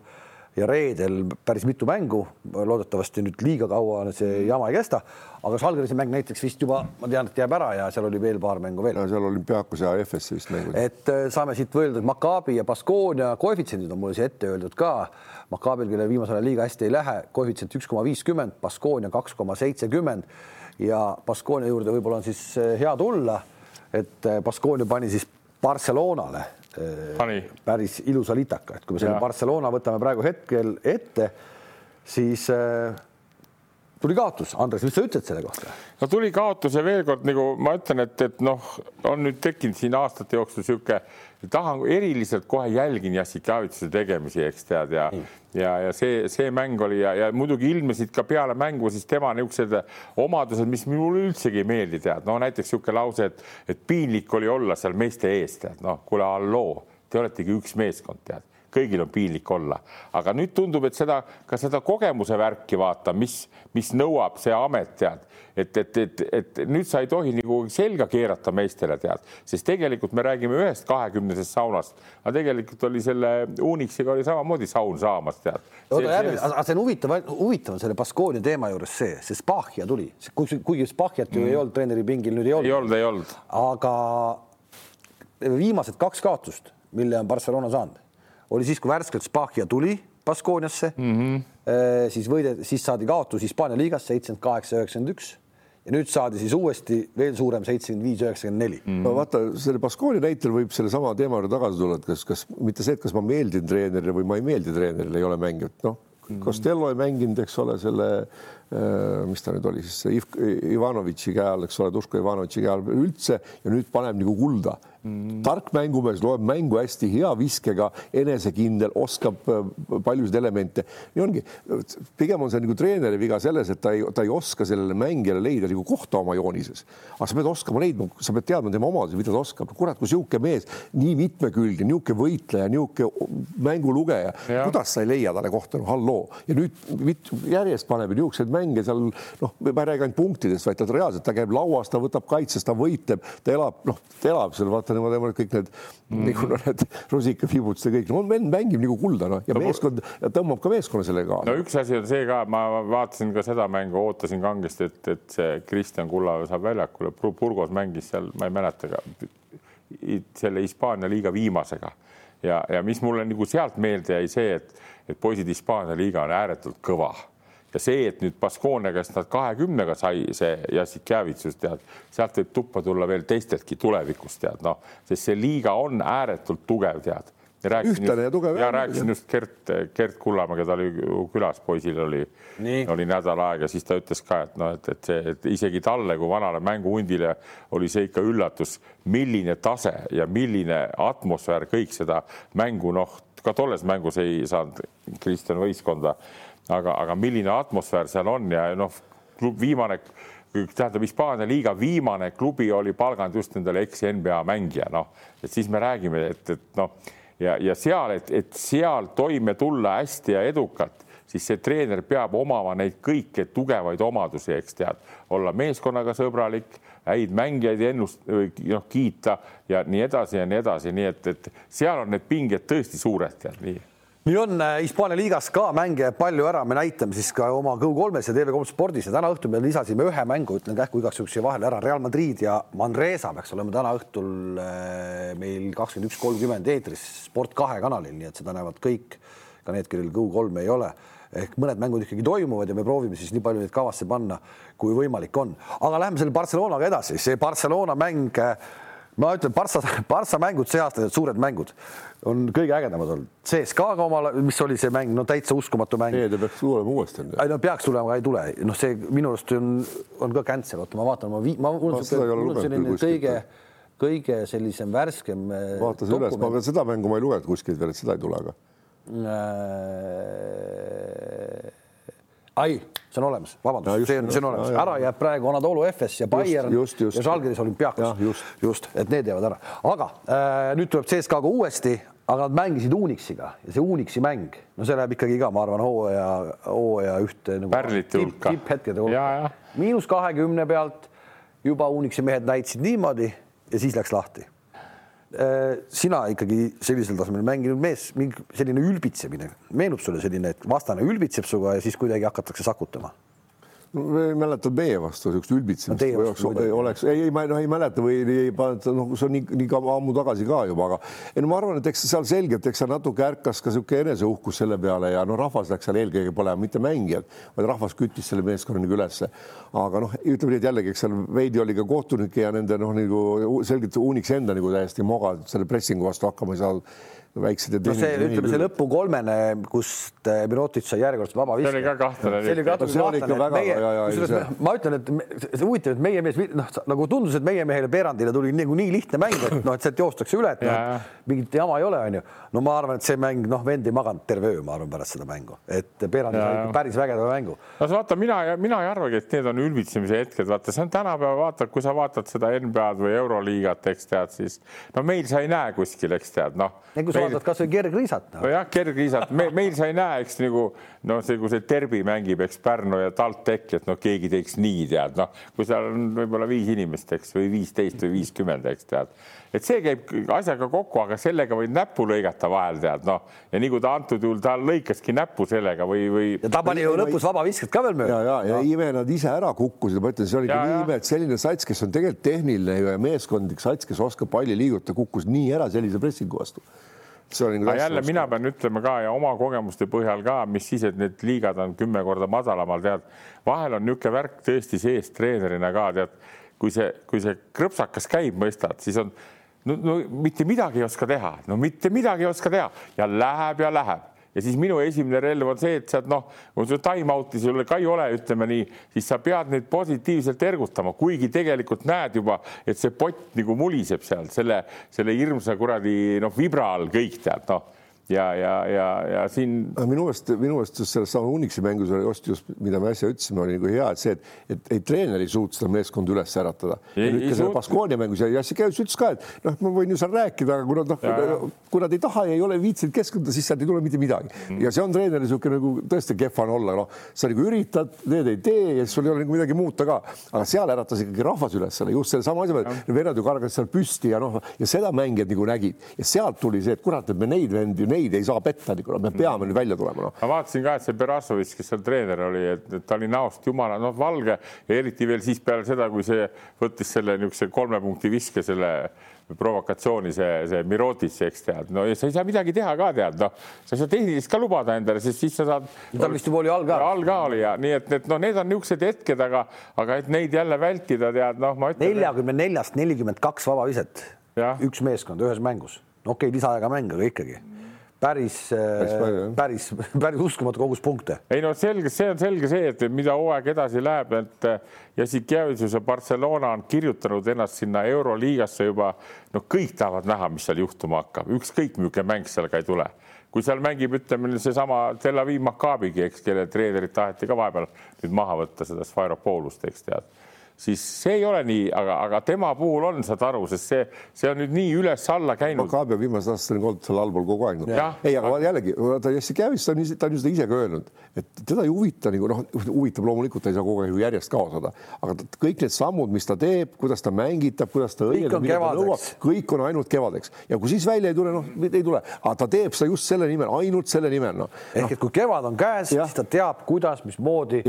ja reedel päris mitu mängu. loodetavasti nüüd liiga kaua see jama ei kesta, aga Žalgirise mäng näiteks vist juba, ma tean, et jääb ära ja seal oli veel paar mängu veel. seal olümpiaakos ja EFS vist mängud. et äh, saame siit võelda, et Maccabi ja Baskonia koefitsiendid on mulle siia ette öeldud ka. Maccabil, kellel viimasel ajal liiga hästi ei lähe, koefitsient üks koma viiskümmend, Baskonia kaks koma seitsekümmend ja Baskonia juurde võib-olla on siis eh, hea tulla, et eh, Baskonia pani siis Barcelonale eh, pani. päris ilusa litaka, et kui me selle ja. Barcelona võtame praegu hetkel ette, siis tuli kaotus. Andres, mis sa ütled selle kohta? no tuli kaotus ja veel kord nagu ma ütlen, et, et noh, on nüüd tekkinud siin aastate jooksul niisugune tahan eriliselt kohe jälgin Jassikavitsuse tegemisi, eks tead ja mm. ja, ja see, see mäng oli ja, ja muidugi ilmnesid ka peale mängu siis tema niisugused omadused, mis mulle üldsegi ei meeldi, tead, no näiteks niisugune lause, et, et piinlik oli olla seal meeste ees, tead, noh, kuule, halloo, te oletegi üks meeskond, tead kõigil on piinlik olla, aga nüüd tundub, et seda ka seda kogemuse värki vaata, mis, mis nõuab see amet, tead, et, et, et, et nüüd sa ei tohi nagu selga keerata meestele, tead, sest tegelikult me räägime ühest kahekümnesest saunast, aga tegelikult oli selle Unixiga oli samamoodi saun saamas, tead. oota, aga see on huvitav, huvitav on selle Baskonia teema juures see, see Spahia tuli, kuigi Spahhiat ju mm. ei olnud treeneri pingil, nüüd ei olnud. ei olnud, ei olnud. aga viimased kaks kaotust, mille on Barcelona saanud, oli siis, kui värskelt Spahia tuli Baskooniasse mm, -hmm. siis võide, siis saadi kaotus Hispaania liigas seitsekümmend kaheksa, üheksakümmend üks ja nüüd saadi siis uuesti veel suurem seitsekümmend viis, üheksakümmend neli. no vaata, selle Baskooni näitel võib sellesama teema juurde tagasi tulla, et kas, kas mitte see, et kas ma meeldin treenerile või ma ei meeldi treenerile, ei ole mängijat, noh. Costello ei mänginud, eks ole, selle Äh, mis ta nüüd oli siis Iv, Ivanovitši käe all, eks ole, Duško Ivanovitši käe all üldse ja nüüd paneb nagu kulda mm. -hmm. Tark mängumees loeb mängu hästi, hea viskega, enesekindel, oskab äh, paljusid elemente. nii ongi, pigem on see nagu treeneri viga selles, et ta ei, ta ei oska sellele mängijale leida nagu kohta oma joonises. aga sa pead oskama leidma, sa pead teadma tema omadusi, mida ta oskab. kurat, kui sihuke mees, nii mitmekülgne, niisugune võitleja, niisugune mängulugeja, kuidas sa ei leia talle kohta, no halloo. ja nüüd järjest paneb niisuguseid mänge mänge seal noh, ma ei räägi ainult punktidest, vaid ta reaalselt, ta käib lauas, ta võtab kaitses, ta võitleb, ta elab, noh, ta elab seal, vaata niimoodi kõik need mm. nagu noh, need rusikavibutused ja kõik no,, vend mängib nagu kulda noh ja no, meeskond ja tõmbab ka meeskonna sellega. no üks asi on see ka, ma vaatasin ka seda mängu, ootasin kangesti, et, et see Kristjan Kullamäe saab väljakule, Burgos mängis seal, ma ei mäleta ka selle Hispaania liiga viimasega ja, ja mis mulle nagu sealt meelde jäi see, et, et poisid, Hispaania liiga on ääretult kõva ja see, et nüüd Baskonia käest nad kahekümnega sai see Jassikjevitsus tead, sealt võib tuppa tulla veel teisteltki tulevikus tead noh, sest see liiga on ääretult tugev tead ühtlane ja tugev. ja rääkisin just Gert, Gert Kullamäe, keda oli külas, poisil oli, oli nädal aega, siis ta ütles ka, et noh, et, et see, et isegi talle kui vanale mänguhundile oli see ikka üllatus, milline tase ja milline atmosfäär kõik seda mängu, noh, ka tolles mängus ei saanud Kristjan võistkonda, aga, aga milline atmosfäär seal on ja noh, klub viimane tähendab, Hispaania liiga viimane klubi oli palganud just endale eks-NBA mängija, noh, et siis me räägime, et, et noh ja, ja seal, et, et seal toime tulla hästi ja edukalt, siis see treener peab omama neid kõiki tugevaid omadusi, eks tead, olla meeskonnaga sõbralik, häid mängijaid ennust-, noh, kiita ja nii edasi ja nii edasi, nii et, et seal on need pinged tõesti suured, tead nii nii on äh, Hispaania liigas ka mänge palju ära, me näitame siis ka oma Go3-s ja TV3 spordis ja täna õhtul me lisasime ühe mängu, ütlen kähku igaks juhuks siia vahele ära, Real Madrid ja Manresa peaks olema täna õhtul äh, meil kakskümmend üks kolmkümmend eetris Sport kahe kanalil, nii et seda näevad kõik, ka need, kellel Go3 ei ole. Ehk mõned mängud ikkagi toimuvad ja me proovime siis nii palju neid kavasse panna, kui võimalik on. aga läheme selle Barcelonaga edasi, see Barcelona mäng äh, ma ütlen, Barca, Barca mängud see aasta, need suured mängud on kõige ägedamad olnud. CSKA-ga omal, mis oli see mäng, no täitsa uskumatu mäng. ei, ta peaks tulema uuesti. ei no peaks tulema, aga ei tule, noh, see minu arust on, on ka cancel, oota, ma vaatan, ma, ma, mul on selline kõige, kõige sellisem värskem. Äh, vaata see üles, ma veel seda mängu ma ei lugenud kuskilt veel, et seda ei tule, aga äh, ai, see on olemas, vabandust, see on, see on olemas, ära jääb praegu Anadolu FS ja Bayern just, just, ja Žalgiris olümpiaakos, just. just, et need jäävad ära, aga äh, nüüd tuleb CSKA-ga uuesti, aga nad mängisid Unixiga. Ja see Unixi mäng, no see läheb ikkagi ka, ma arvan, hooaja, hooaja ühte nagu tipphetkede hulka. miinus kahekümne pealt juba Unixi mehed näitasid niimoodi ja siis läks lahti sina ikkagi sellisel tasemel mänginud mees, mingi selline ülbitsemine, meenub sulle selline, et vastane ülbitseb sinuga ja siis kuidagi hakatakse sakutama? Ma ei mäleta meie vastu niisugust ülbitsemist no, oleks, oleks, ei, ei, ma no, ei mäleta või ei, noh, see on nii, nii ammu tagasi ka juba, aga ei no ma arvan, et eks seal selgelt, eks seal natuke ärkas ka niisugune eneseuhkus selle peale ja no rahvas läks seal eelkõige põlema, mitte mängijad, vaid rahvas küttis selle meeskonna nagu ülesse. aga noh, ütleme nii, et jällegi, eks seal veidi oli ka kohtunikke ja nende noh, nagu selgelt Unix enda nagu täiesti moga selle pressingu vastu hakkama ei saanud väiksed ja no see, ütleme see lõpu kolmene, kust eh, Mirotic sai järjekordselt vaba viske. see oli ka kahtlane. see oli ka kahtlane. ma ütlen, et see huvitav, et meie mees, noh, nagu tundus, et meie mehele Perandile tuli nagu nii lihtne mäng, et noh, et sealt joostakse üle, et noh, mingit jama ei ole, onju. no ma arvan, et see mäng, noh, vend ei maganud terve öö, ma arvan, pärast seda mängu, et Perand sai päris vägeva mängu. no vaata, mina, mina ei arvagi, et need on ülbitsemise hetked, vaata, see on tänapäeval, vaata, kui sa vaatad seda NBA-d või Euroliigat, eks tead, siis no meil sa ei näe kuskil, eks tead, noh vaatad kasvõi kergriisat no.. nojah, kergriisat me, meil sa ei näe, eks nagu noh, see, kui see Terbi mängib, eks Pärnu ja TalTech, et noh, keegi teeks nii tead, noh, kui seal on võib-olla viis inimest, eks või viisteist või viiskümmend, eks tead et see käib asjaga kokku, aga sellega võid näppu lõigata vahel tead noh, ja nii kui ta antud juhul ta lõikaski näppu sellega või, või. ja ta pani ju lõpus vabavisket ka veel mööda. ja, ja, ja no. ime nad ise ära kukkusid, ma ütlen, see oli nii ime, et selline sats, kes on tegelikult tehniline ja meeskondlik sats, kes oskab palli liigutada, kukkus nii ära sellise pressingu vastu Nagu aga jälle mina pean ütlema ka ja oma kogemuste põhjal ka, mis siis, et need liigad on kümme korda madalamal, tead, vahel on niisugune värk tõesti sees treenerina ka tead, kui see, kui see krõpsakas käib, mõistad, siis on no, no mitte midagi ei oska teha, no mitte midagi ei oska teha. Ja läheb ja läheb ja siis minu esimene relv on see, et sa noh, kui sul time-out'i sul ka ei ole, ütleme nii, siis sa pead neid positiivselt ergutama, kuigi tegelikult näed juba, et see pott nagu muliseb seal selle, selle hirmsa kuradi noh, vibra all kõik tead noh ja, ja, ja, ja siin. minu meelest, minu meelest just selles sama Unixi mängus oli just, just mida me äsja ütlesime, oli nagu hea, et see, et, et ei treener ei suutnud seda meeskonda üles äratada. ja nüüd ka selle Baskonia mängus ja Jassikevitš ütles ka, et noh, ma võin ju seal rääkida, aga kui nad noh, kui nad ei taha ja ei ole viitsinud keskenduda, siis sealt ei tule mitte midagi mm. ja see on treeneri niisugune nagu tõesti kehv on olla, noh, sa nagu üritad, need ei tee ja siis sul ei ole nagu midagi muuta ka, aga seal äratas ikkagi rahvas üles selle just sellesama asja peale, vennad ju kargasid seal püsti ja noh, ja seda mängijad nagu nägid ja sealt tuli see, et kurat, et me neid vendi neid ei saa petta, me peame nüüd välja tulema no.. ma vaatasin ka, et see Berasovitš, kes seal treener oli, et ta oli näost jumala noh, valge. Ja eriti veel siis peale seda, kui see võttis selle niisuguse kolme punkti viske selle provokatsiooni see, see Mirotic, eks tead, no ja sa ei saa midagi teha ka tead, noh, sa ei saa tehnilist ka lubada endale, sest siis sa saad. tal vist juba oli all ka. all ka oli ja nii et, et noh, need on niisugused hetked, aga, aga et neid jälle vältida, tead noh, ma ütlen. neljakümne neljast nelikümmend kaks vabaviset, üks meeskond ühes mängus, no okei okay,, lisaajaga mäng, aga ikkagi päris, päris, päris uskumatu kogus punkte. ei no selge, see on selge see, et mida hooaeg edasi läheb, et Jassikevitsus ja Barcelona on kirjutanud ennast sinna Euroliigasse juba, no kõik tahavad näha, mis seal juhtuma hakkab, ükskõik milline mäng seal ka ei tule. kui seal mängib, ütleme seesama Tel Aviv Maccabigi, eks, kelle treenerit taheti ka vahepeal nüüd maha võtta, seda Sfairopoulust, eks tead siis see ei ole nii, aga, aga tema puhul on, saad aru, sest see, see on nüüd nii üles-alla käinud. Maccabi on viimased aastad olnud seal allpool kogu aeg no.. ei, aga jällegi, vaata Jesse Kävis, ta on, ta on ju seda ise ka öelnud, et teda ei huvita nagu noh, huvitab loomulikult, ta ei saa kogu aeg ju järjest kaotada, aga kõik need sammud, mis ta teeb, kuidas ta mängitab, kuidas ta õiendab, kõik on ainult kevadeks. Ja kui siis välja ei tule, noh, ei tule, aga ta teeb seda just selle nimel, ainult selle nimel, noh. ehk et kui kevad on käes, siis ta teab, kuidas, mismoodi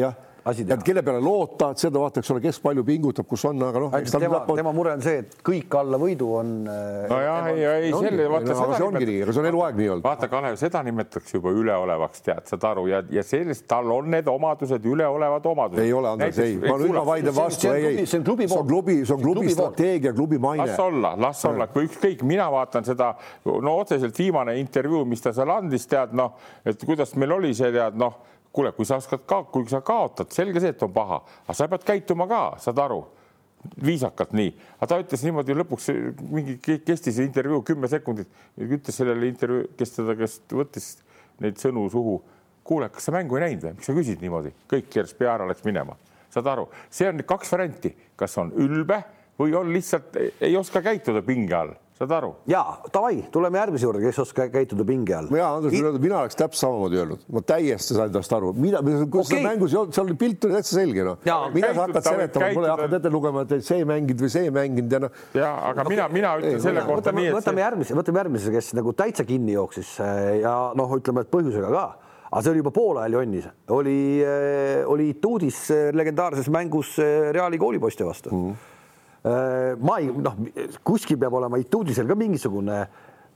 asi teha. kelle peale loota, et seda vaata, eks ole, kes palju pingutab, kus on, aga noh. tema, tema mure on see, et kõik alla võidu on. Äh, nojah, ei, ei selle vaata aga see ongi nii, aga see on eluaeg nii olnud. vaata, Kalev, seda nimetatakse juba üleolevaks, tead, saad aru ja, ja sellest tal on need omadused, üleolevad omadused. ei ole, Andres, ei, ma nüüd ma vaidlen vastu, ei, ei. see on klubi, see on klubi, see on klubi strateegia, klubi maine. las olla, las olla, kui ükskõik, mina vaatan seda, no otseselt viimane intervjuu, mis ta seal andis, tead noh, et kuidas meil oli see, tead noh kuule, kui sa oskad ka, kui sa kaotad, selge see, et on paha, aga sa pead käituma ka, saad aru, viisakalt nii, aga ta ütles niimoodi lõpuks mingi kestis intervjuu kümme sekundit, ütles sellele intervjuu, kes teda, kes võttis neid sõnu suhu. kuule, kas sa mängu ei näinud või, miks sa küsid niimoodi, kõik keeras pea ära, läks minema, saad aru, see on kaks varianti, kas on ülbe või on lihtsalt ei oska käituda pinge all saad aru? ja davai, tuleme järgmise juurde, kes oskab käituda pinge all. ja Andres I..., mina oleks täpselt samamoodi öelnud, ma täiesti sain tast aru, mida, kuidas okay. mängus ei olnud, seal oli pilt oli täitsa selge noh. mida sa hakkad seletama, mul ei hakanud ette lugema, et see ei mänginud või see ei mänginud ja noh. ja aga okay. mina, mina ütlen ei, selle kohta võtame, nii, et võtame järgmise, võtame järgmise, kes nagu täitsa kinni jooksis äh, ja noh, ütleme, et põhjusega ka aga see oli juba poole ajal jonnis, oli, äh, oli Tuudis äh, legendaarses mängus Reali koolipoiste vastu mm. -hmm ma ei noh, kuskil peab olema etuudisel ka mingisugune,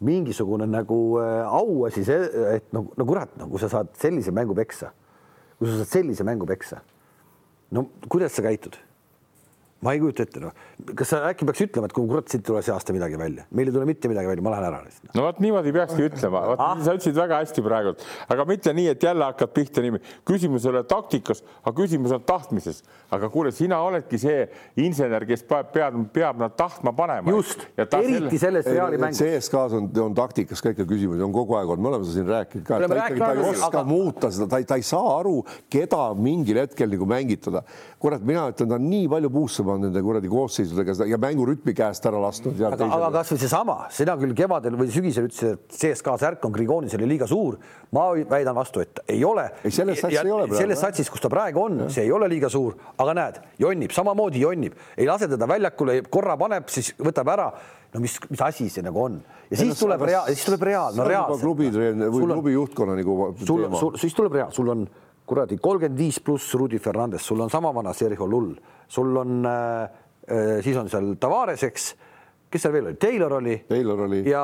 mingisugune nagu äh, auasi, see, et no, no kurat, no kui sa saad sellise mängu peksa, kui sa saad sellise mängu peksa, no kuidas sa käitud? Ma ei kujuta ette, noh, kas sa äkki peaks ütlema, et kui kurat, siit ei tule see aasta midagi välja, meil ei tule mitte midagi välja, ma lähen ära lihtsalt. no vot niimoodi peakski ütlema, vot ah. sa ütlesid väga hästi praegult, aga mitte nii, et jälle hakkad pihta niimoodi. küsimus ei ole taktikas, aga küsimus on tahtmises. aga kuule, sina oledki see insener, kes peab, peab, peab nad tahtma panema. just, eriti selles Reali mängus. CSKA-s on, on taktikas ka ikka küsimusi, on kogu aeg olnud, me oleme seda siin rääkinud ka. ta ikkagi, ta ei oska aga... muuta seda, ta ei, ta ei saa aru, keda mingil hetkel nagu mängitada. kurat, mina ütlen, ta on nii palju puusse pannud nende kuradi koosseisudega ja mängurütmi käest ära lasknud. aga, aga kasvõi seesama, sina küll kevadel või sügisel ütlesid, et CSKA särk on Grigonisele liiga suur. ma väidan vastu, et ei ole. ei, selles satsis ei ole. selles satsis, kus ta praegu on, see ei ole liiga suur, aga näed, jonnib, samamoodi jonnib, ei lase teda väljakule, korra paneb, siis võtab ära no mis, mis asi see nagu on ja siis Ennast, tuleb reaal, siis tuleb reaal, no reaalselt. klubi või klubi juhtkonna nagu. sul, sul, siis tuleb reaal, sul on kuradi kolmkümmend viis pluss Rudi Fernandes, sul on sama vana Sergio Lull, sul on äh, äh,, siis on seal Tavares, eks, kes seal veel oli, Taylor oli. Taylor oli. ja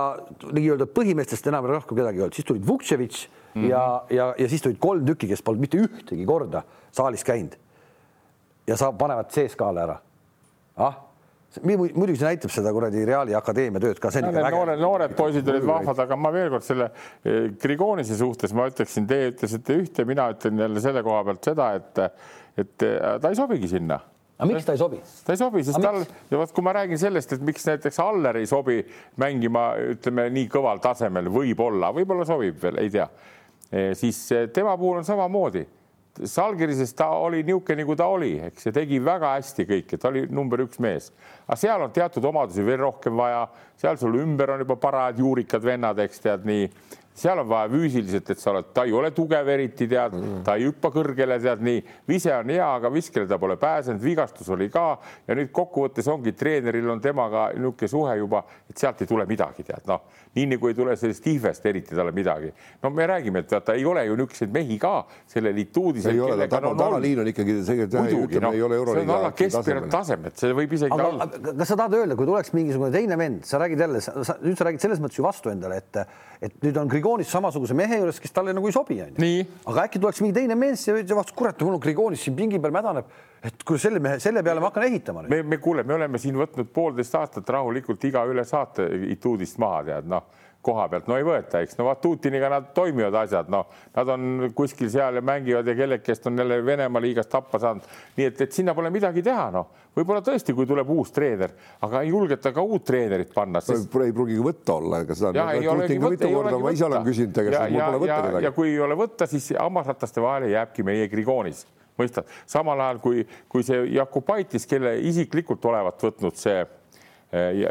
nii-öelda põhimeestest enam rohkem kedagi ei olnud, siis tulid Vukševitš mm -hmm. ja, ja, ja siis tulid kolm tükki, kes polnud mitte ühtegi korda saalis käinud. ja sa panevad CSKA-le ära. ah muidugi see näitab seda kuradi Reali akadeemia tööd ka. noored, noored poisid olid vahvad, aga ma veel kord selle eh, Grigonise suhtes ma ütleksin, teie ütlesite ühte, mina ütlen jälle selle koha pealt seda, et, et eh, ta ei sobigi sinna aga miks ta ei sobi? ta ei sobi, sest aga tal, ja vot kui ma räägin sellest, et miks näiteks Aller ei sobi mängima, ütleme nii kõval tasemel, võib-olla, võib-olla sobib veel, ei tea, eh, siis tema puhul on samamoodi Salgirises ta oli niisugune, nagu ta oli, eks, ja tegi väga hästi kõike, ta oli number üks mees. aga seal on teatud omadusi veel rohkem vaja, seal sul ümber on juba parajad juurikad vennad, eks tead nii. Seal on vaja füüsiliselt, et sa oled, ta ei ole tugev eriti, tead mm., ta ei hüppa kõrgele, tead nii, vise on hea, aga viskele ta pole pääsenud, vigastus oli ka ja nüüd kokkuvõttes ongi treeneril on temaga niisugune suhe juba, et sealt ei tule midagi, tead noh, nii nagu ei tule sellest ihvest eriti talle midagi. no me räägime, et vaata, ei ole ju niisuguseid mehi ka sellel etuudis. ei ole, taga, tagaliin on ikkagi muidugi, no, ei ole see on alla keskpärane tasemed, see võib isegi aga, alla. kas sa tahad öelda, kui tuleks mingisugune teine vend, sa räägid jälle, nüüd sa räägid selles mõttes ju vastu endale, et et nüüd on Grigonis samasuguse mehe juures, kes talle nagu ei sobi, onju. aga äkki tuleks mingi teine mees ja vaatas, kurat, mul on Grigonis siin pingi peal mädaneb, et kui selle mehe, selle peale ma hakkan ehitama. me, me kuule, me oleme siin võtnud poolteist aastat rahulikult iga üle saate Ituudist maha, tead noh koha pealt, no ei võeta, eks no Vatutiniga nad toimivad asjad, noh, nad on kuskil seal ja mängivad ja kellekest on jälle Venemaa liigast tappa saanud. nii et, et sinna pole midagi teha, noh, võib-olla tõesti, kui tuleb uus treener, aga ei julgeta ka uut treenerit panna sest.... ei pruugigi võtta olla, ega seda. ma ise olen küsinud tegelikult, mul pole võtta kedagi. ja kui ei ole võtta, siis hammasrataste vahele jääbki meie Grigonis mõistad, samal ajal kui, kui see Jakubaitis, kelle isiklikult olevat võtnud see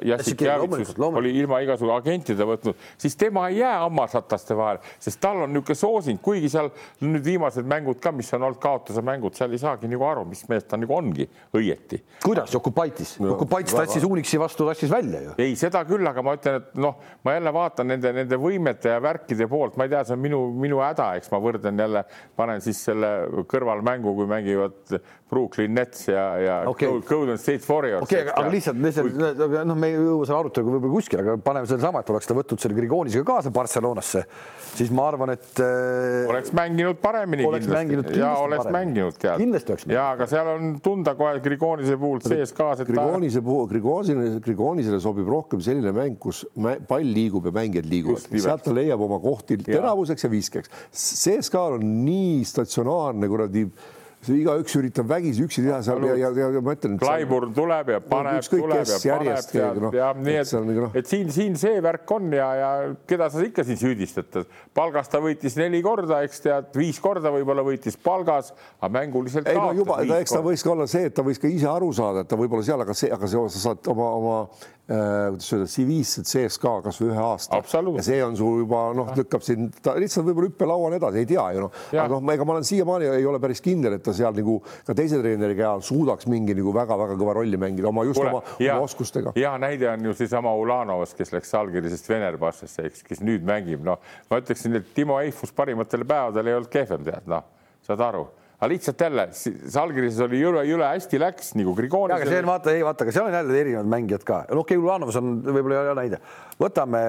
Jassik Javitsus oli ilma igasugu agentide võtnud, siis tema ei jää hammasrataste vahele, sest tal on niisugune soosing, kuigi seal nüüd viimased mängud ka, mis on olnud kaotuse mängud, seal ei saagi nagu aru, mis mees ta nagu ongi õieti. kuidas? Jokubaitis no,, Jokubaitis tassis Uniksi vastu, tassis välja ju. ei, seda küll, aga ma ütlen, et noh, ma jälle vaatan nende, nende võimete ja värkide poolt, ma ei tea, see on minu, minu häda, eks ma võrdlen jälle, panen siis selle kõrvalmängu, kui mängivad Brooklyn Nets ja, ja okay. Golden State Warriors. okei okay,, aga lihtsalt, lihtsalt kui noh, me ei jõua selle aruteluga võib-olla kuskile, aga paneme sedasama, et oleks ta võtnud selle Grigonisega kaasa Barcelonasse, siis ma arvan, et äh,. oleks mänginud paremini. oleks kindlasti. mänginud ja oleks paremini. mänginud tead. kindlasti oleks. ja aga seal on tunda kohe Grigonise puhul sees ka. Grigonise puhul, Grigonisele, Grigonisele sobib rohkem selline mäng, kus pall liigub ja mängijad liiguvad, sealt ta leiab oma kohti teravuseks ja viskeks. CSKA on nii statsionaarne kuradi igaüks üritab vägisi üksi teha seal ja, ja, ja, ja ma ütlen. Klaibur tuleb ja paneb, tuleb ja paneb tead no, ja nii, et, et, no. et siin, siin see värk on ja, ja keda sa ikka siin süüdistad, palgas ta võitis neli korda, eks tead, viis korda võib-olla võitis palgas, aga mänguliselt. ei no juba, eks ta võis ka olla see, et ta võis ka ise aru saada, et ta võib-olla seal, aga see, aga see, sa saad oma, oma kuidas öelda, CV-sse CSKA kasvõi ühe aasta. ja see on sul juba noh, lükkab sind, ta lihtsalt võib-olla hüppelauani edasi, ei tea ju noh, aga noh, ega ma olen siiamaani ei ole päris kindel, et ta seal nagu ka teise treeneri käe all suudaks mingi nagu väga-väga kõva rolli mängida oma just Kule, oma, ja, oma oskustega. hea näide on ju seesama Ulanovas, kes läks Salgirisest Venerbassesse, eks, kes nüüd mängib, noh, ma ütleksin, et Timo Eifus parimatel päevadel ei olnud kehvem, tead, noh, saad aru aga lihtsalt jälle Salgirises oli jõle, jõle hästi läks nagu Grigonis. aga see on vaata, ei vaata, aga seal on jälle erinevad mängijad ka. no okei okay,, Ulanovas on võib-olla hea näide. võtame,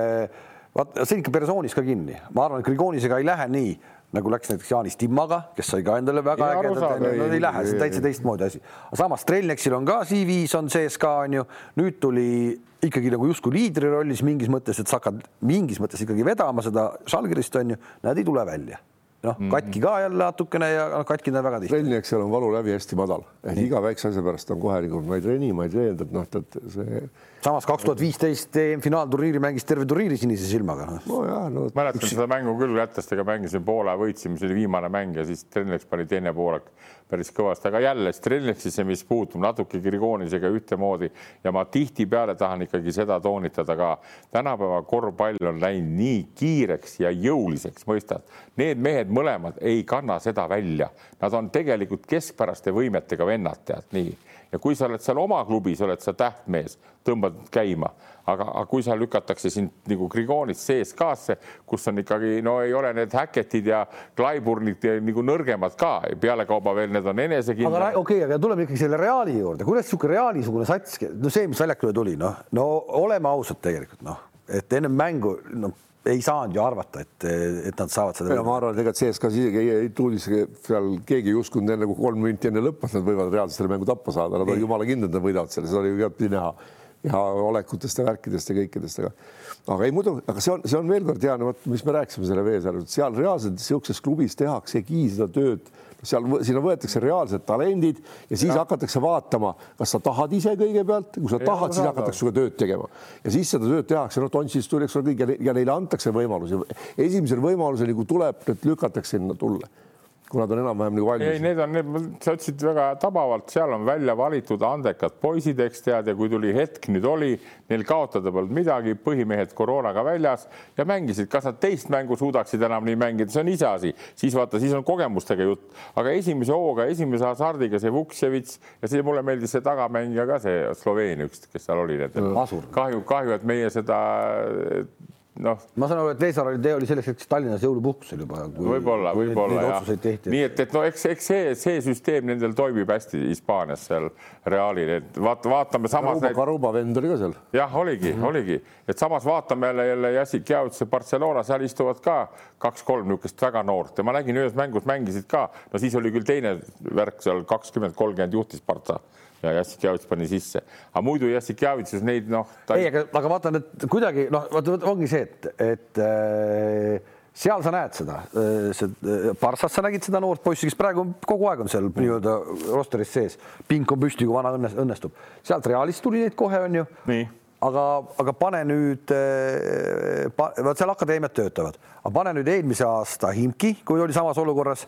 vaata, see on ikka persoonis ka kinni. ma arvan, et Grigonisega ei lähe nii, nagu läks näiteks Jaanis Timmaga, kes sai ka endale väga ägedat, no ei, ei lähe, see on täitsa teistmoodi asi. samas Strelneksil on ka CV-s on sees ka onju, nüüd tuli ikkagi nagu justkui liidri rollis mingis mõttes, et sa hakkad mingis mõttes ikkagi vedama seda Žalgirist onju, näed, ei tule välja noh mm -hmm., katki ka jälle natukene ja noh, katki on väga tihti. trenni, eks seal on valulävi hästi madal, ehk iga väikse asja pärast on kohe nagu ma ei treeni, ma ei treeninud, et noh, et see. samas kaks tuhat viisteist EM-finaalturniiri mängis terve turniiri sinise silmaga no.. nojah, no. mäletan üks... seda mängu küll, lätlastega mängisin Poola, võitsime, see oli viimane mäng ja siis Trenleks pani teine poolek päris kõvasti, aga jälle Strelnexisse, mis puutub natuke Grigonisega ühtemoodi ja ma tihtipeale tahan ikkagi seda toonitada ka. tänapäeva korvpall on läinud nii kiireks ja jõuliseks, mõistad? Need mehed mõlemad ei kanna seda välja, nad on tegelikult keskpäraste võimetega vennad, tead nii. ja kui sa oled seal oma klubis, oled sa tähtmees, tõmbad käima, aga, aga kui sa lükatakse sind nagu Grigonist CSKA-sse, kus on ikkagi no ei ole need Hacketid ja Clyburnid nagu nõrgemad ka, pealekauba veel need on enesekindlad. aga okei okay,, aga tuleme ikkagi selle Reali juurde, kuidas niisugune Reali-sugune sats, no see, mis väljakule tuli, noh, no oleme ausad tegelikult noh, et ennem mängu noh ei saanud ju arvata, et, et nad saavad seda. ma arvan, et ega CSKA-s isegi ei, ei tuulis seal keegi ei uskunud enne kui kolm minti enne lõppu, et nad võivad reaalselt selle mängu tappa saada, nad olid jumala kindlad, nad võidavad selle, seda oli ju igatpidi näha ja olekutest ja värkidest ja kõikidest, aga aga ei muidu, aga see on, see on veel kord hea, no vot, mis me rääkisime selle Veesaarel, seal reaalselt niisuguses klubis tehaksegi seda tööd. Seal, sinna võetakse reaalsed talendid ja siis ja. hakatakse vaatama, kas sa tahad ise kõigepealt, kui sa ja, tahad, siis hakatakse sinuga tööd tegema. Ja siis seda tööd tehakse, noh, Tonsis tuli, eks ole, kõik ja neile antakse võimalusi. esimesel võimalusel, kui tuleb, lükatakse sinna tulla kuna ta on enam-vähem nagu ei, valmis. need on need, sa ütlesid väga tabavalt, seal on välja valitud andekad poisid, eks tead, ja kui tuli hetk nüüd oli, neil kaotada polnud midagi, põhimehed koroonaga väljas ja mängisid, kas nad teist mängu suudaksid enam nii mängida, see on iseasi, siis vaata, siis on kogemustega jutt, aga esimese hooga, esimese hasardiga see Vuksevits ja see mulle meeldis see tagamängija ka see Sloveenia üks, kes seal oli kahju, kahju, et meie seda noh ma saan aru, et Veesar oli, oli selleks hetkeks Tallinnas jõulupuhkusel juba. võib-olla, võib-olla jah nii et, et no eks, eks see, see süsteem nendel toimib hästi Hispaanias seal Realil, et vaata, vaatame samas Karuba, Karuba vend oli ka seal. jah, oligi mm, -hmm. oligi, et samas vaatame jälle jälle Jassik Jautse Barcelona, seal istuvad ka kaks-kolm niisugust väga noort ja ma nägin ühes mängus mängisid ka, no siis oli küll teine värk seal kakskümmend, kolmkümmend juhtis Partsa ja Jassik Jauts pani sisse, aga muidu Jassik Javitsus neid noh, ta ei, aga, aga vaatan, et kuidagi noh, vot ongi see, et, et äh, seal sa näed seda, see Parssas sa nägid seda noort poissi, kes praegu kogu aeg on seal nii-öelda rosteris sees, pink on püsti, kui vana õnnes- õnnestub. sealt Realist tuli neid kohe, on ju. Nii. aga, aga pane nüüd, vot seal akadeemiad töötavad, aga pane nüüd eelmise aasta Himki, kui oli samas olukorras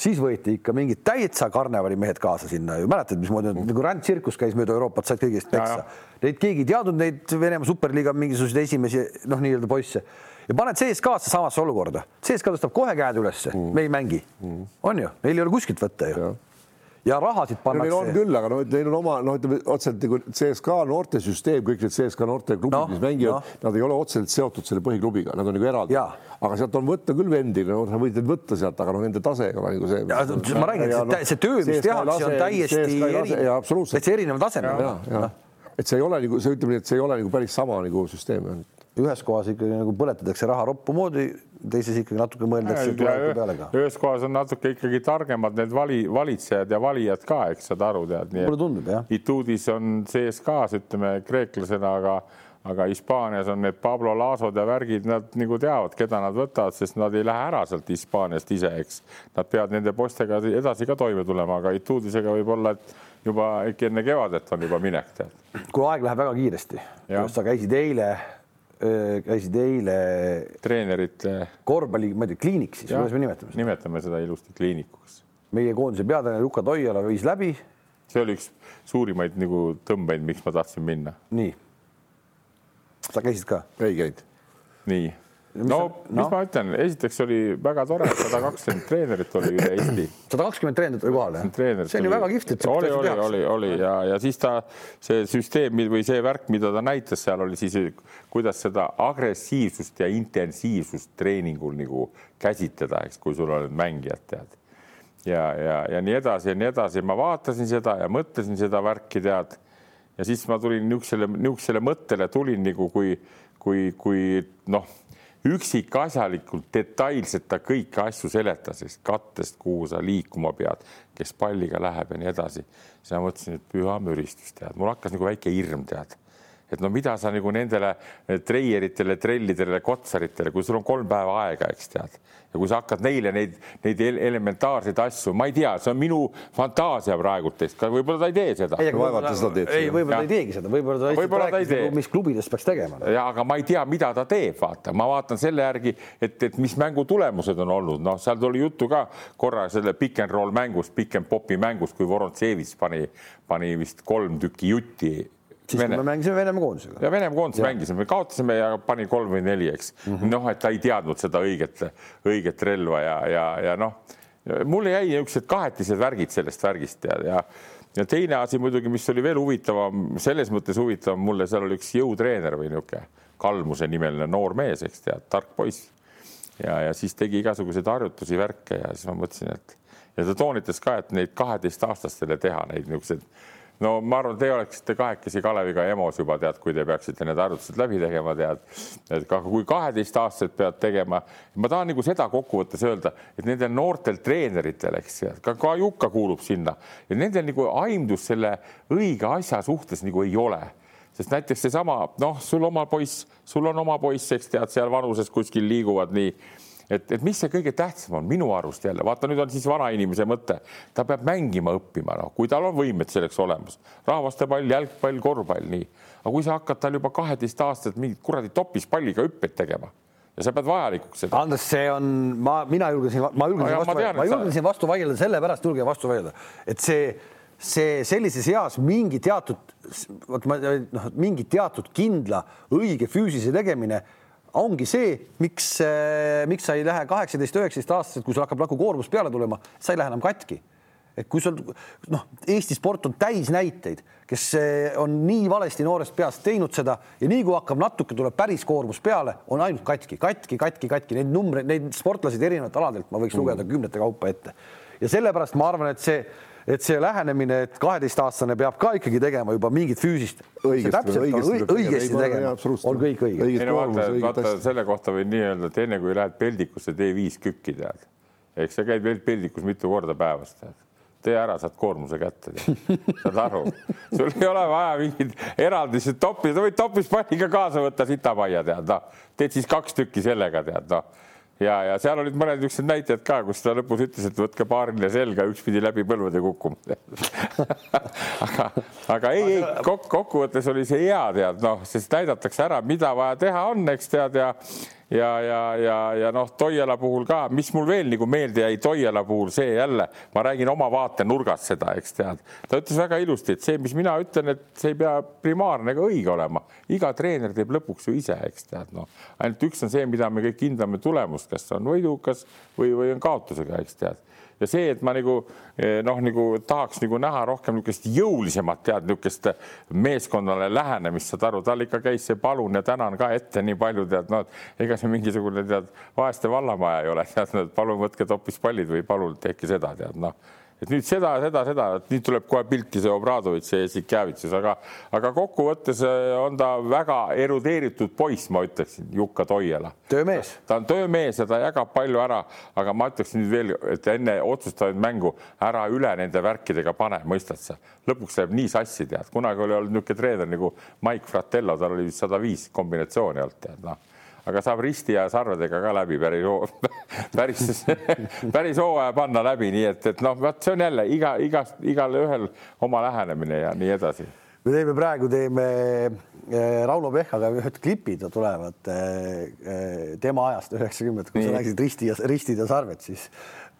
siis võeti ikka mingid täitsa karnevali mehed kaasa sinna ju, mäletad, mismoodi mm. nagu rändtsirkus käis mööda Euroopat, said kõigist peksa. Neid keegi ei teadnud, neid Venemaa superliiga mingisuguseid esimesi noh, nii-öelda poisse ja paned CSKA-sse samasse olukorda, CSKA tõstab kohe käed ülesse mm., me ei mängi mm., on ju, neil ei ole kuskilt võtta ju ja, ja rahasid no neil on pannakse. küll, aga no neil on oma noh, ütleme otseselt nagu CSKA noortesüsteem, kõik need CSKA noorteklubid Noh, no,, mis mängivad noh. no., nad ei ole otseselt seotud selle põhiklubiga, nad on nagu eraldi aga sealt on võtta küll vendi, no sa võid neid võtta sealt, aga no nende tase ei ole nagu see. ma räägin, et see töö, mis tehakse, on täiesti erinev, täitsa erineval tasemel. et see ei ole nagu see, ütleme nii, et see ei ole nagu päris sama nagu süsteem. Ühes kohas ikkagi nagu põletatakse raha roppu moodi, teises ikkagi natuke mõeldakse tuleviku peale ka. ühes kohas on natuke ikkagi targemad need vali, valitsejad ja valijad ka, eks saad aru, tead. mulle tundub jah. Ituudis on CSKA-s, ütleme kreeklasena, aga, aga Hispaanias on need Pablo Lasod ja värgid, nad nagu teavad, keda nad võtavad, sest nad ei lähe ära sealt Hispaaniast ise, eks. Nad peavad nende poistega edasi ka toime tulema, aga Ituudisega võib-olla, et juba äkki enne kevadet on juba minek, tead. kuule, aeg läheb väga kiiresti. Sa käisid eile, käisid eile treenerite, korvpalli, ma ei tea, kliinik siis, kuidas me nimetame seda? nimetame seda ilusti kliinikuks meie koondise peatreener Juka Toiala viis läbi. see oli üks suurimaid nagu tõmbeid, miks ma tahtsin minna. nii. sa käisid ka? ei käinud. nii, no sa- mis ma ütlen, esiteks oli väga tore, sada kakskümmend treenerit oli üle Eesti. sada kakskümmend treenerit oli kohal jah? see on ju väga kihvt, et oli, oli, oli, oli ja, ja siis ta see süsteem või see värk, mida ta näitas seal oli siis, kuidas seda agressiivsust ja intensiivsust treeningul nagu käsitleda, eks, kui sul on need mängijad, tead. ja, ja, ja nii edasi ja nii edasi, ma vaatasin seda ja mõtlesin seda värki, tead. ja siis ma tulin niisugusele, niisugusele mõttele tulin nagu kui, kui, kui noh üksikasjalikult detailselt ta kõiki asju seletas, sest kattest, kuhu sa liikuma pead, kes palliga läheb ja nii edasi. siis ma mõtlesin, et püha müristus, tead, mul hakkas nagu väike hirm, tead. Et no mida sa nagu nendele treieritele, trellidele, kotsaritele, kui sul on kolm päeva aega, eks tead. ja kui sa hakkad neile neid, neid ele- elementaarseid asju, ma ei tea, see on minu fantaasia praegult teist, võib-olla ta ei tee seda. ei, vaevalt ta seda teeb. ei, võib-olla ta ei teegi seda, võib-olla ta lihtsalt Võib-olla ta ei rääkis tee. mis klubides peaks tegema. ja aga ma ei tea, mida ta teeb, vaata, ma vaatan selle järgi, et, et mis mängu tulemused on olnud, noh, seal tuli juttu ka korra selle pick and roll mängust, pick and popi mängust, kui Vorontsevitš pani, pani vist kolm tükki jutti. Siis kui me mängisime Venemaa koondisega. ja Venemaa koondise mängisime, kaotasime ja pani kolm või neli, eks mm -hmm.. noh, et ta ei teadnud seda õiget, õiget relva ja, ja, ja noh, mulle jäi niisugused kahetised värgid sellest värgist ja, ja ja teine asi muidugi, mis oli veel huvitavam, selles mõttes huvitavam mulle, seal oli üks jõutreener või niisugune Kalmuse nimeline noor mees, eks tead, tark poiss. ja, ja siis tegi igasuguseid harjutusi, värke ja siis ma mõtlesin, et ja ta toonitas ka, et neid kaheteistaastastele teha neid niisuguseid no ma arvan, te oleksite kahekesi Kaleviga EMO-s juba tead, kui te peaksite need harjutused läbi tegema, tead. et ka kui kaheteistaastased peavad tegema, ma tahan nagu seda kokkuvõttes öelda, et nendel noortel treeneritel, eks ka, ka Jukka kuulub sinna. Ja nendel nagu aimdus selle õige asja suhtes nagu ei ole. Sest näiteks seesama noh, sul oma poiss, sul on oma poiss, eks tead, seal vanuses kuskil liiguvad nii et, et mis see kõige tähtsam on minu arust jälle, vaata, nüüd on siis vanainimese mõte, ta peab mängima õppima, noh, kui tal on võimed selleks olemas, rahvastepall, jalgpall, korvpall, nii. aga kui sa hakkad tal juba kaheteistaastaselt mingit kuradi topispalliga hüppeid tegema ja sa pead vajalikuks seda. Andres, see on, ma, mina julgesin, ma julgesin ma vastu, ma sa- julgesin vastu vaielda, sellepärast julgen vastu vaielda, et see, see sellises eas mingi teatud, vot ma noh, mingi teatud kindla õige füüsilise tegemine ongi see, miks, miks sa ei lähe kaheksateist, üheksateist aastaselt, kui sul hakkab nagu koormus peale tulema, sa ei lähe enam katki. Et kui sul noh, Eesti sport on täis näiteid, kes eh, on nii valesti noorest peast teinud seda ja nii kui hakkab natuke tuleb päris koormus peale, on ainult katki, katki, katki, katki, neid numbreid, neid sportlaseid erinevatelt aladelt ma võiks lugeda kümnete kaupa ette. ja sellepärast ma arvan, et see, et see lähenemine, et kaheteistaastane peab ka ikkagi tegema juba mingit füüsist. Õigesti- õigesti õigesti tegema on kõik õige. Ei no vaata, vaata selle kohta võin nii öelda, et enne kui lähed peldikusse, tee viis kükki tead. eks sa käid veel peldikus mitu korda päevas tead tee ära, saad koormuse kätte. saad aru, sul ei ole vaja mingit eraldi topi, sa võid topispalliga kaasa võtta sitamajja, tead noh, teed siis kaks tükki sellega, tead noh ja, ja seal olid mõned niisugused näited ka, kus ta lõpus ütles, et võtke paariline selga, üks pidi läbi põlvede kukkuma aga, aga ei, ei kok, kokkuvõttes oli see hea, tead noh, sest näidatakse ära, mida vaja teha on, eks tead ja ja, ja, ja, ja noh, Toiala puhul ka, mis mul veel nagu meelde jäi Toiala puhul, see jälle, ma räägin oma vaatenurgast seda, eks tead. ta ütles väga ilusti, et see, mis mina ütlen, et see ei pea primaarne ega õige olema, iga treener teeb lõpuks ju ise, eks tead, noh, ainult üks on see, mida me kõik hindame tulemust, kas on võidukas või, või on kaotusega, eks tead ja see, et ma nagu noh, nagu tahaks nagu näha rohkem niisugust jõulisemat tead niisugust meeskonnale lähenemist, saad aru, tal ikka käis see palun ja tänan ka ette nii palju tead, noh, ega see mingisugune tead vaeste vallamaja ei ole, tead, palun võtke topispallid või palun tehke seda tead noh et nüüd seda, seda, seda, et nüüd tuleb kohe pilti see Obradovitš ja Jassikjavitsus, aga, aga kokkuvõttes äh, on ta väga erudeeritud poiss, ma ütleksin, Jukka Toiala. töömees. ta on töömees ja ta jagab palju ära, aga ma ütleksin nüüd veel, et enne otsustavaid mängu ära üle nende värkidega pane, mõistad sa? lõpuks läheb nii sassi, tead, kunagi oli olnud niisugune treener nagu Mike Fratello, tal oli sada viis kombinatsiooni olnud, tead noh aga saab risti ja sarvedega ka läbi päris, päris, päris hooaja panna läbi, nii et, et noh, vot see on jälle iga, iga, igalühel oma lähenemine ja nii edasi. me teeme praegu teeme eh, Rauno Pehkaga ühed klipid tulevad eh, tema ajast üheksakümmend, kui sa rääkisid risti ja ristid ja sarved, siis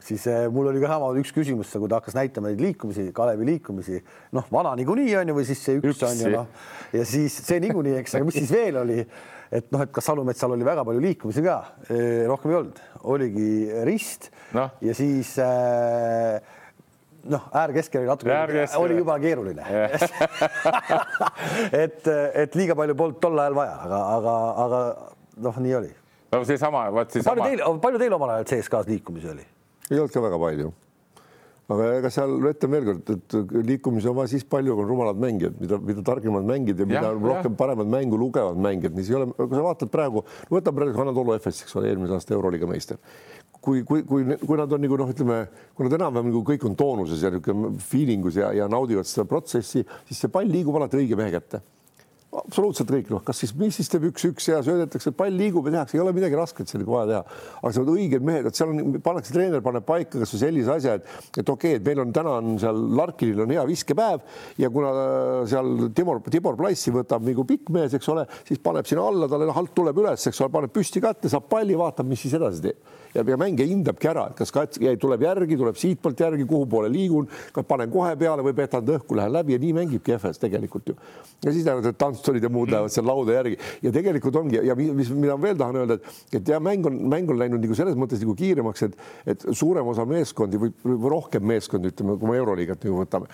siis eh, mul oli ka sama üks küsimus, kui ta hakkas näitama neid liikumisi, Kalevi liikumisi, noh, vana niikuinii on ju, või siis see üks Üksi. on ju noh, ja siis see niikuinii, eks, aga mis siis veel oli, et noh, et kas Salumetsal oli väga palju liikumisi ka, rohkem ei olnud, oligi rist Noh. ja siis äh, noh, äärkeskel oli natuke, Äärkeskel. oli juba keeruline et, et liiga palju polnud tol ajal vaja, aga, aga, aga noh, nii oli. no seesama, vot palju seesama. teil, palju teil omal ajal CSKA-s liikumisi oli? Ei olnud ka väga palju. aga ega seal ütlen veel kord, et liikumisi on vaja siis palju, kui on rumalad mängijad, mida, mida targemad mängijad ja mida ja, rohkem paremat mängu lugevad mängijad, see ei ole, kui sa vaatad praegu, võta praegu Anatolu FS, eks ole, eelmise aasta Euroliiga meister. kui, kui, kui, kui nad on nagu noh, ütleme, kui nad enam-vähem nagu kõik on toonuses ja niisugune feeling us ja, ja naudivad seda protsessi, siis see pall liigub alati õige mehe kätte absoluutselt kõik, noh, kas siis, mis siis teeb üks-üks ja söödetakse, pall liigub ja tehakse, ei ole midagi rasket seal nagu vaja teha. aga seal on õiged mehed, et seal on, pannakse, treener paneb paika kasvõi sellise asja, et, et okei okay,, et meil on täna on seal Larkinil on hea viskepäev ja kuna seal Tibor, Tibor Plassi võtab nagu pikk mees, eks ole, siis paneb sinna alla, talle alt tuleb üles, eks ole, paneb püsti kätte, saab palli, vaatab, mis siis edasi teeb ja, ja mängija hindabki ära, et kas kats tuleb järgi, tuleb siitpoolt järgi, kuhu poole liigun, kas panen kohe peale või petan ta õhku, lähen läbi ja nii mängibki FS tegelikult ju. ja siis lähevad need tantstulid ja muud lähevad seal lauda järgi ja tegelikult ongi ja mis, mida ma veel tahan öelda, et, et ja mäng on, mäng on läinud nagu selles mõttes nagu kiiremaks, et, et suurem osa meeskondi või, või rohkem meeskondi, ütleme, kui me Euroliigat nagu võtame,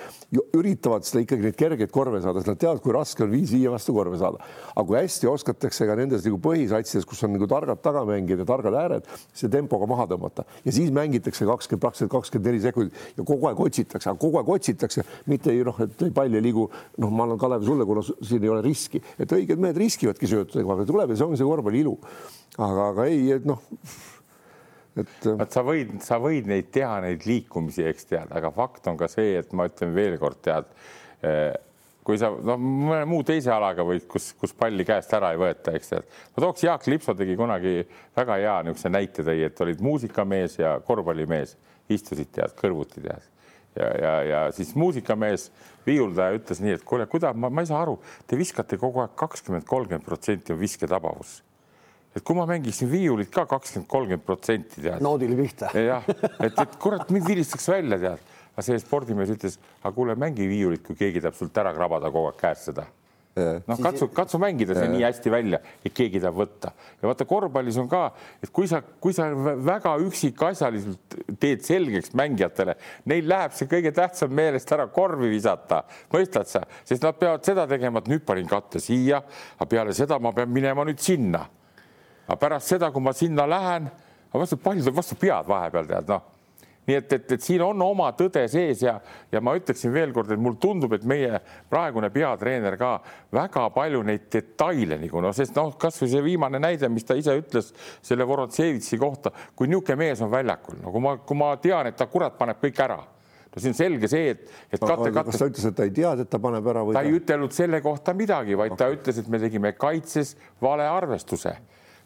üritavad seda ikkagi neid kergeid korve saada, sest nad teavad, kui raske on viis viie vastu korve saada. aga kui hästi oskatakse ka nendes nagu põhisatsides, kus on nagu targad tagamängijad ja targad ääred, see tempoga maha tõmmata. Ja siis mängitakse kakskümmend, praktiliselt kakskümmend neli sekundit ja kogu aeg otsitakse, aga kogu aeg otsitakse, mitte ei noh, et pall ei liigu, noh, ma annan Kalev sulle, kuna siin ei ole riski, et õiged mehed riskivadki söötudega, aga tuleb ja see ongi see korvpalli ilu. aga, aga ei, et noh, et vot sa võid, sa võid neid teha, neid liikumisi, eks tead, aga fakt on ka see, et ma ütlen veel kord, tead, kui sa noh, mõne muu teise alaga või kus, kus palli käest ära ei võeta, eks tead. ma tooks Jaak Lipso tegi kunagi väga hea niisuguse näite tõi, et olid muusikamees ja korvpallimees, istusid tead kõrvuti tead ja, ja, ja siis muusikamees, viiuldaja ütles nii, et kuule, kuidas ma, ma ei saa aru, te viskate kogu aeg kakskümmend, kolmkümmend protsenti on visketabavus et kui ma mängiksin viiulit ka kakskümmend, kolmkümmend protsenti tead. noodile pihta. jah, et, et kurat mind vilistaks välja tead, aga see spordimees ütles, aga kuule, mängi viiulit, kui keegi tahab sult ära krabada kogu aeg käest seda. Noh, katsu, katsu mängida see nii hästi välja, et keegi tahab võtta. Ja vaata korvpallis on ka, et kui sa, kui sa väga üksikasjaliselt teed selgeks mängijatele, neil läheb see kõige tähtsam meelest ära korvi visata, mõistad sa, sest nad peavad seda tegema, et nüüd panin katte siia, aga peale seda ma pean minema nüüd sinna. aga pärast seda, kui ma sinna lähen, vastu palju tuleb vastu pead vahepeal tead noh nii et, et, et siin on oma tõde sees ja, ja ma ütleksin veelkord, et mulle tundub, et meie praegune peatreener ka väga palju neid detaile nagu noh, sest noh, kasvõi see viimane näide, mis ta ise ütles selle Vorontsevitsi kohta, kui niisugune mees on väljakul, no kui ma, kui ma tean, et ta kurat paneb kõik ära no see on selge see, et, et kate, kate. kas ta ütles, et ta ei teadnud, et ta paneb ära või? ta ei ütelnud selle kohta midagi, vaid okay. ta ütles, et me tegime kaitses vale arvestuse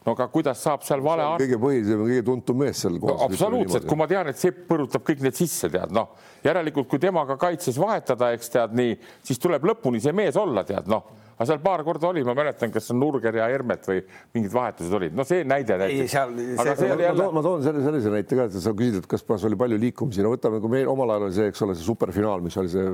no aga kuidas saab seal vale arv... kõige põhilisem, kõige tuntum mees seal no,. absoluutselt, kui ma tean, et Sepp põrutab kõik need sisse, tead noh, järelikult kui temaga kaitses vahetada, eks tead nii, siis tuleb lõpuni see mees olla, tead noh aga seal paar korda oli, ma mäletan, kas Nurger ja Hermet või mingid vahetused olid, no see näide näiteks. aga see oli jälle. ma toon selle sellise näite ka, et sa küsid, et kas oli palju liikumisi, no võtame, kui meil omal ajal oli see, eks ole, see superfinaal, mis oli see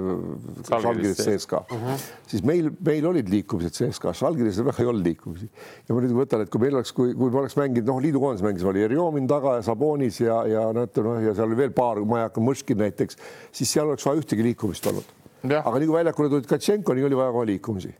Žalgiris CSKA uh, -huh. siis meil, meil olid liikumised CSKA-s, Žalgiris väga ei olnud liikumisi. ja ma nüüd võtan, et kui meil oleks, kui, kui me oleks mänginud, noh, liidukoondis mängis, oli Erjomin taga ja Sabonis ja, ja näete, noh, ja seal oli veel paar, ma ei hakka, Mõškin näiteks, siis seal oleks vaja ühtegi liikumist olnud. aga nii kui väljakule tulid Katšenko, nii oli vaja kohe liikumisi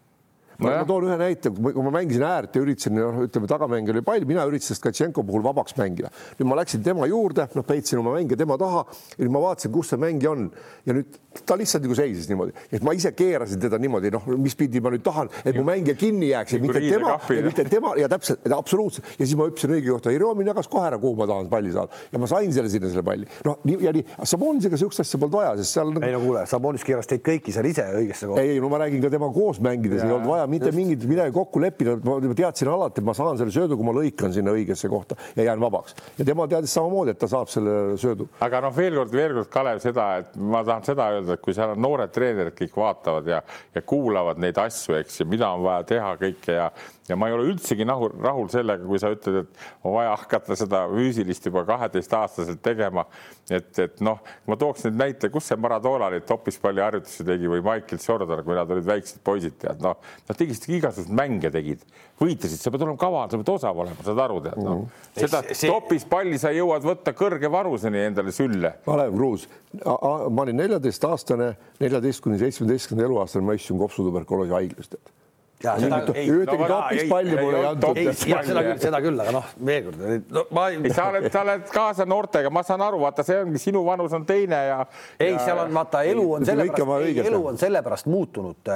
ma, ma toon ühe näite, kui ma mängisin äärt ja üritasin, noh, ütleme tagamäng oli pall, mina üritasin Tkatšenko puhul vabaks mängida. nüüd ma läksin tema juurde, noh, peitsin oma mänge tema taha ja nüüd ma vaatasin, kus see mängija on ja nüüd ta lihtsalt nagu seisis niimoodi, et ma ise keerasin teda niimoodi, noh, mis pidi ma nüüd tahan, et mu mängija kinni jääks ja mitte tema, mitte tema ja täpselt, absoluutselt ja siis ma hüppasin õige kohta, Jeromin jagas kohe ära, kuhu ma tahan palli saada ja ma sain selle sinna selle palli. noh, nii ja nii, Sabonisega siukest asja polnud vaja, sest seal. ei no kuule, Sabonis keeras teid kõiki seal ise õigesse kohta. ei, no ma räägin ka tema koos mängides, ei olnud vaja vaja mitte mingit midagi kokku leppida, ma teadsin alati, et ma saan selle söödu, kui ma lõikan sinna õigesse kohta ja jään vabaks. ja tema teadis samamoodi, et ta saab selle söödu. aga noh, veel kord, veel kord, Kalev, seda, et ma tahan seda öelda, et kui seal on noored treenerid, kõik vaatavad ja, ja kuulavad neid asju, eks ju, mida on vaja teha kõike ja ja ma ei ole üldsegi rahul, rahul sellega, kui sa ütled, et on vaja hakata seda füüsilist juba kaheteistaastaselt tegema. et, et noh, ma tooks nüüd näite, kus see Maradona neid topispalliharjutusi tegi või Michael Jordan, kui nad olid väiksed poisid, tead noh, nad tegid igasuguseid mänge tegid, võitlesid, sa pead olema kaval, sa pead osav olema, saad aru, tead noh mm., seda see... topispalli sa jõuad võtta kõrge vanuseni endale sülle. Kalev Kruus, ma olin neljateistaastane, neljateist kuni seitsmeteistkümnenda eluaastani ma istusin kopsutuberkuloosi haiglas tead ja seda ei, ühtegi no, topispalli mulle ei antud. seda küll, seda küll, aga noh, veel kord no,, ma ei. sa oled, sa oled kaasa noortega, ma saan aru, vaata, see ongi sinu vanus on teine ja. ei ja..., seal on vaata, elu on sellepärast, elu on sellepärast muutunud.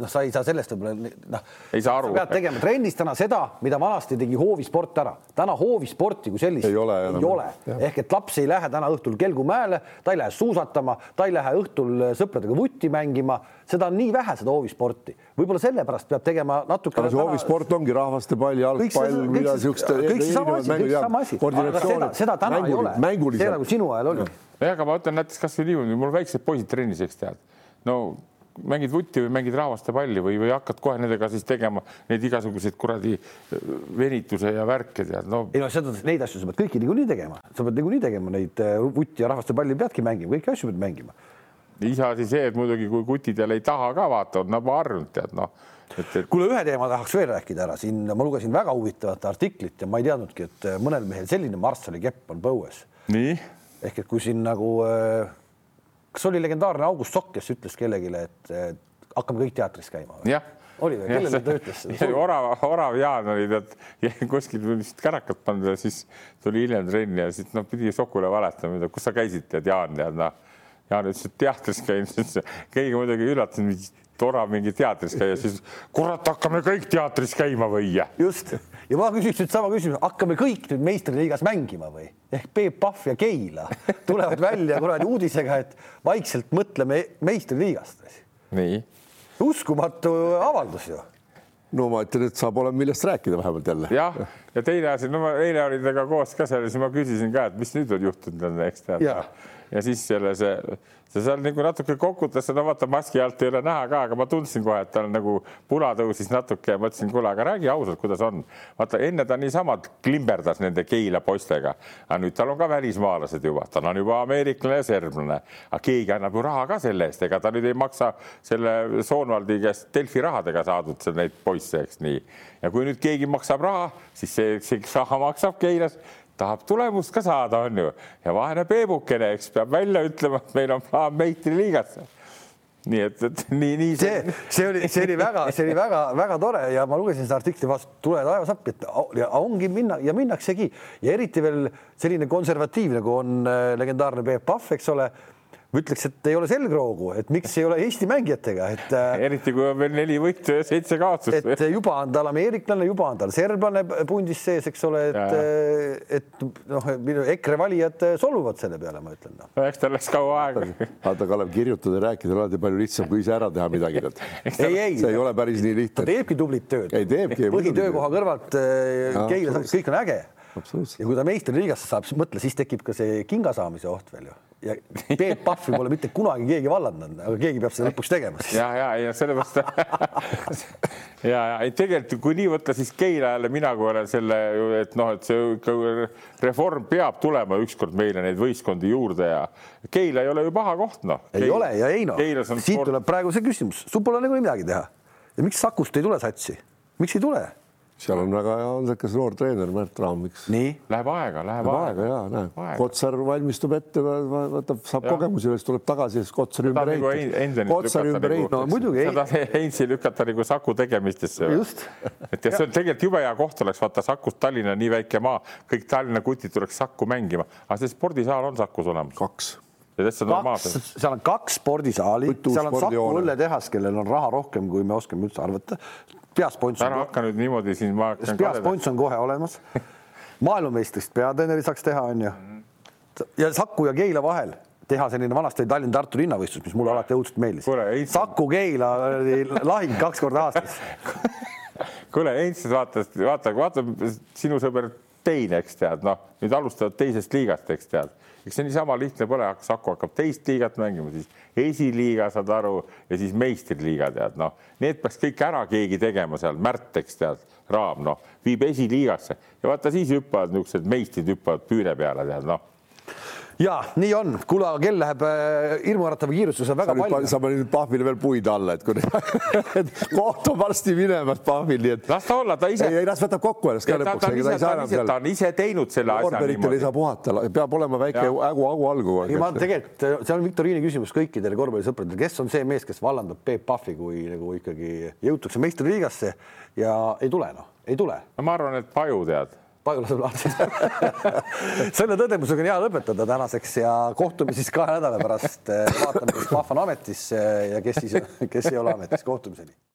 Noh, sa ei saa sellest võib-olla noh. ei saa aru. pead tegema trennis täna seda, mida vanasti tegi hoovisport ära. täna hoovisporti kui sellist ei ole, ei ole. ehk et laps ei lähe täna õhtul Kelgumäele, ta ei lähe suusatama, ta ei lähe õhtul sõpradega vutti mängima seda on nii vähe, seda hoovisporti, võib-olla sellepärast peab tegema natuke. aga see hoovisport ongi rahvastepall, jalgpall, mida siukest. kõik seesama asi, kõik seesama asi, seda, seda täna ei ole. see nagu sinu ajal oli. jah, aga ma ütlen näiteks kasvõi niimoodi, mul väiksed poisid trennis, eks tead, no mängid vutti või mängid rahvastepalli või, või hakkad kohe nendega siis tegema neid igasuguseid kuradi venituse ja värke tead no. ei no seda, neid asju sa pead kõiki niikuinii tegema, sa pead niikuinii tegema neid äh, vutti ja rahvastepalli peadki mängima, kõiki asju pead mängima iseasi see, et muidugi kui kutid jälle ei taha ka vaata, on nagu harjunud tead noh. et, et... kuule, ühe teema tahaks veel rääkida ära, siin ma lugesin väga huvitavat artiklit ja ma ei teadnudki, et äh, mõnel mehel selline Marssali kepp on põues. nii? ehk et kui siin nagu, äh, kas oli legendaarne August Sokk, kes ütles kellelegi, et hakkame kõik teatris käima? jah oli või, kellele ta ütles seda? orav, orav Jaan oli tead, kuskil tuli vist kärakat panna ja siis tuli hiljem trenni ja siis noh, pidi Sokule valetama, kus sa käisid, tead Jaan tead noh Jaan ütles, et teatris käin, siis keegi muidugi üllatas mind, tore mingi teatris käia, siis kurat, hakkame kõik teatris käima või? just ja ma küsiks nüüd sama küsimuse, hakkame kõik nüüd meistriliigas mängima või ehk Peep Pahv ja Keila tulevad välja kuradi uudisega, et vaikselt mõtleme meistriliigast. nii. uskumatu avaldus ju no ma ütlen, et saab olema, millest rääkida vähemalt jälle. jah, ja teine asi, no ma eile olin temaga koos ka seal ja siis ma küsisin ka, et mis nüüd on juhtunud, eks tead. Ja siis selle see, see seal nagu natuke kokutas, no vaata maski alt ei ole näha ka, aga ma tundsin kohe, et tal nagu puna tõusis natuke ja mõtlesin, kuule, aga räägi ausalt, kuidas on. vaata enne ta niisama klimberdas nende Keila poistega, aga nüüd tal on ka välismaalased juba, tal on juba ameeriklane ja serblane, aga keegi annab ju raha ka selle eest, ega ta nüüd ei maksa selle Soonvaldi käest Delfi rahadega saadud neid poisse, eks nii. ja kui nüüd keegi maksab raha, siis see, see raha maksab Keilas tahab tulemust ka saada, on ju, ja vaene Peebukene, eks peab välja ütlema, et meil on plaan meistriliigasse nii et, et nii, nii see, see oli, see oli väga, see oli väga-väga tore ja ma lugesin seda artikli vastu, tule taevas appi, et ongi minna ja minnaksegi. Ja eriti veel selline konservatiiv nagu on äh, legendaarne Peep Pahv, eks ole ma ütleks, et ei ole selgroogu, et miks ei ole Eesti mängijatega, et äh, eriti kui on veel neli võitu ja seitse kaotust. et juba on tal ameeriklane, juba on tal serblane pundis sees, eks ole, et, äh, et noh, EKRE valijad solvuvad selle peale, ma ütlen no.. eks tal läks kaua aega. vaata, Kalev, kirjutada ja rääkida on alati palju lihtsam, kui ise ära teha midagi. ei, ei, see ei ole päris nii lihtne. ta teebki tublit tööd. ei teebki. põhitöökoha kõrvalt äh, Keila, kõik on äge ja kui ta meistriliigasse saab, siis mõtle, siis tekib ka see kinga saamise oht veel ju ja Peep Pahvi pole mitte kunagi keegi vallandanud, aga keegi peab seda lõpuks tegema. ja, ja, ja sellepärast ja, ja ei tegelikult, kui nii võtta, siis Keilale mina, kui olen selle, et noh, et see ikka reform peab tulema ükskord meile neid võistkondi juurde ja Keila ei ole ju paha koht, noh. ei Keil, ole ja ei noh, siit sport... tuleb praegu see küsimus, sul pole nagunii midagi teha ja miks Sakust ei tule satsi, miks ei tule? Seal on väga hea andekas noor treener Märt Raamiks. nii, läheb aega, läheb aega, aega ja näe, Kotsar valmistub ette, võtab, saab ja. kogemusi, siis tuleb tagasi, siis Kotsari ümber ehitab. Kotsari ümber ehitab. no muidugi. seda Heinzi lükata nagu Saku tegemistesse. just. et ja see on tegelikult jube hea koht oleks vaata Sakust Tallinna nii väike maa, kõik Tallinna kutid tuleks Sakku mängima, aga see spordisaal on Sakus olemas. kaks kaks, seal on kaks spordisaali, seal on Saku õlletehas, kellel on raha rohkem, kui me oskame üldse arvata peaspons. ära hakka nüüd niimoodi siin. peaspons on kohe olemas. maailmameistrist peatreeneri saaks teha, onju. ja Saku ja Keila vahel teha selline vanasti oli Tallinn-Tartu linnavõistlus, mis mulle alati õudselt meeldis. Saku-Keila lahing kaks korda aastas kuule, Heinz vaatas, vaata, vaata sinu sõber teine, eks tead, noh, nüüd alustavad teisest liigast, eks tead eks see niisama lihtne pole, Saku hakkab teist liigat mängima, siis esiliiga, saad aru, ja siis meistriliiga tead, noh, need peaks kõik ära keegi tegema seal, Märt, eks tead, Raam, noh, viib esiliigasse ja vaata siis hüppavad niisugused meistrid hüppavad püüde peale, tead, noh ja nii on, kuule, aga kell läheb äh, hirmuäratava kiirustusega väga sa palju. sa panid Pahvile veel puid alla, et kui koht on varsti minemas Pahvil, nii et. las ta olla, ta ise. ei, ei las võtab kokku ennast ka lõpuks. ta, ta, ta, ta, ta on ise teinud selle asja niimoodi. ei saa puhata, peab olema väike ägu, hagu algu. ei, ma tegelikult, see on viktoriini küsimus kõikidele korvpallisõpradele, kes on see mees, kes vallandab Peep Pahvi, kui nagu ikkagi jõutakse meistriliigasse ja ei tule, noh, ei tule. no ma arvan, et Paju tead Lahti selle tõdemusega on hea lõpetada tänaseks ja kohtume siis kahe nädala pärast. vaatame, kes Pahv on ametis ja kes siis, kes ei ole ametis. kohtumiseni.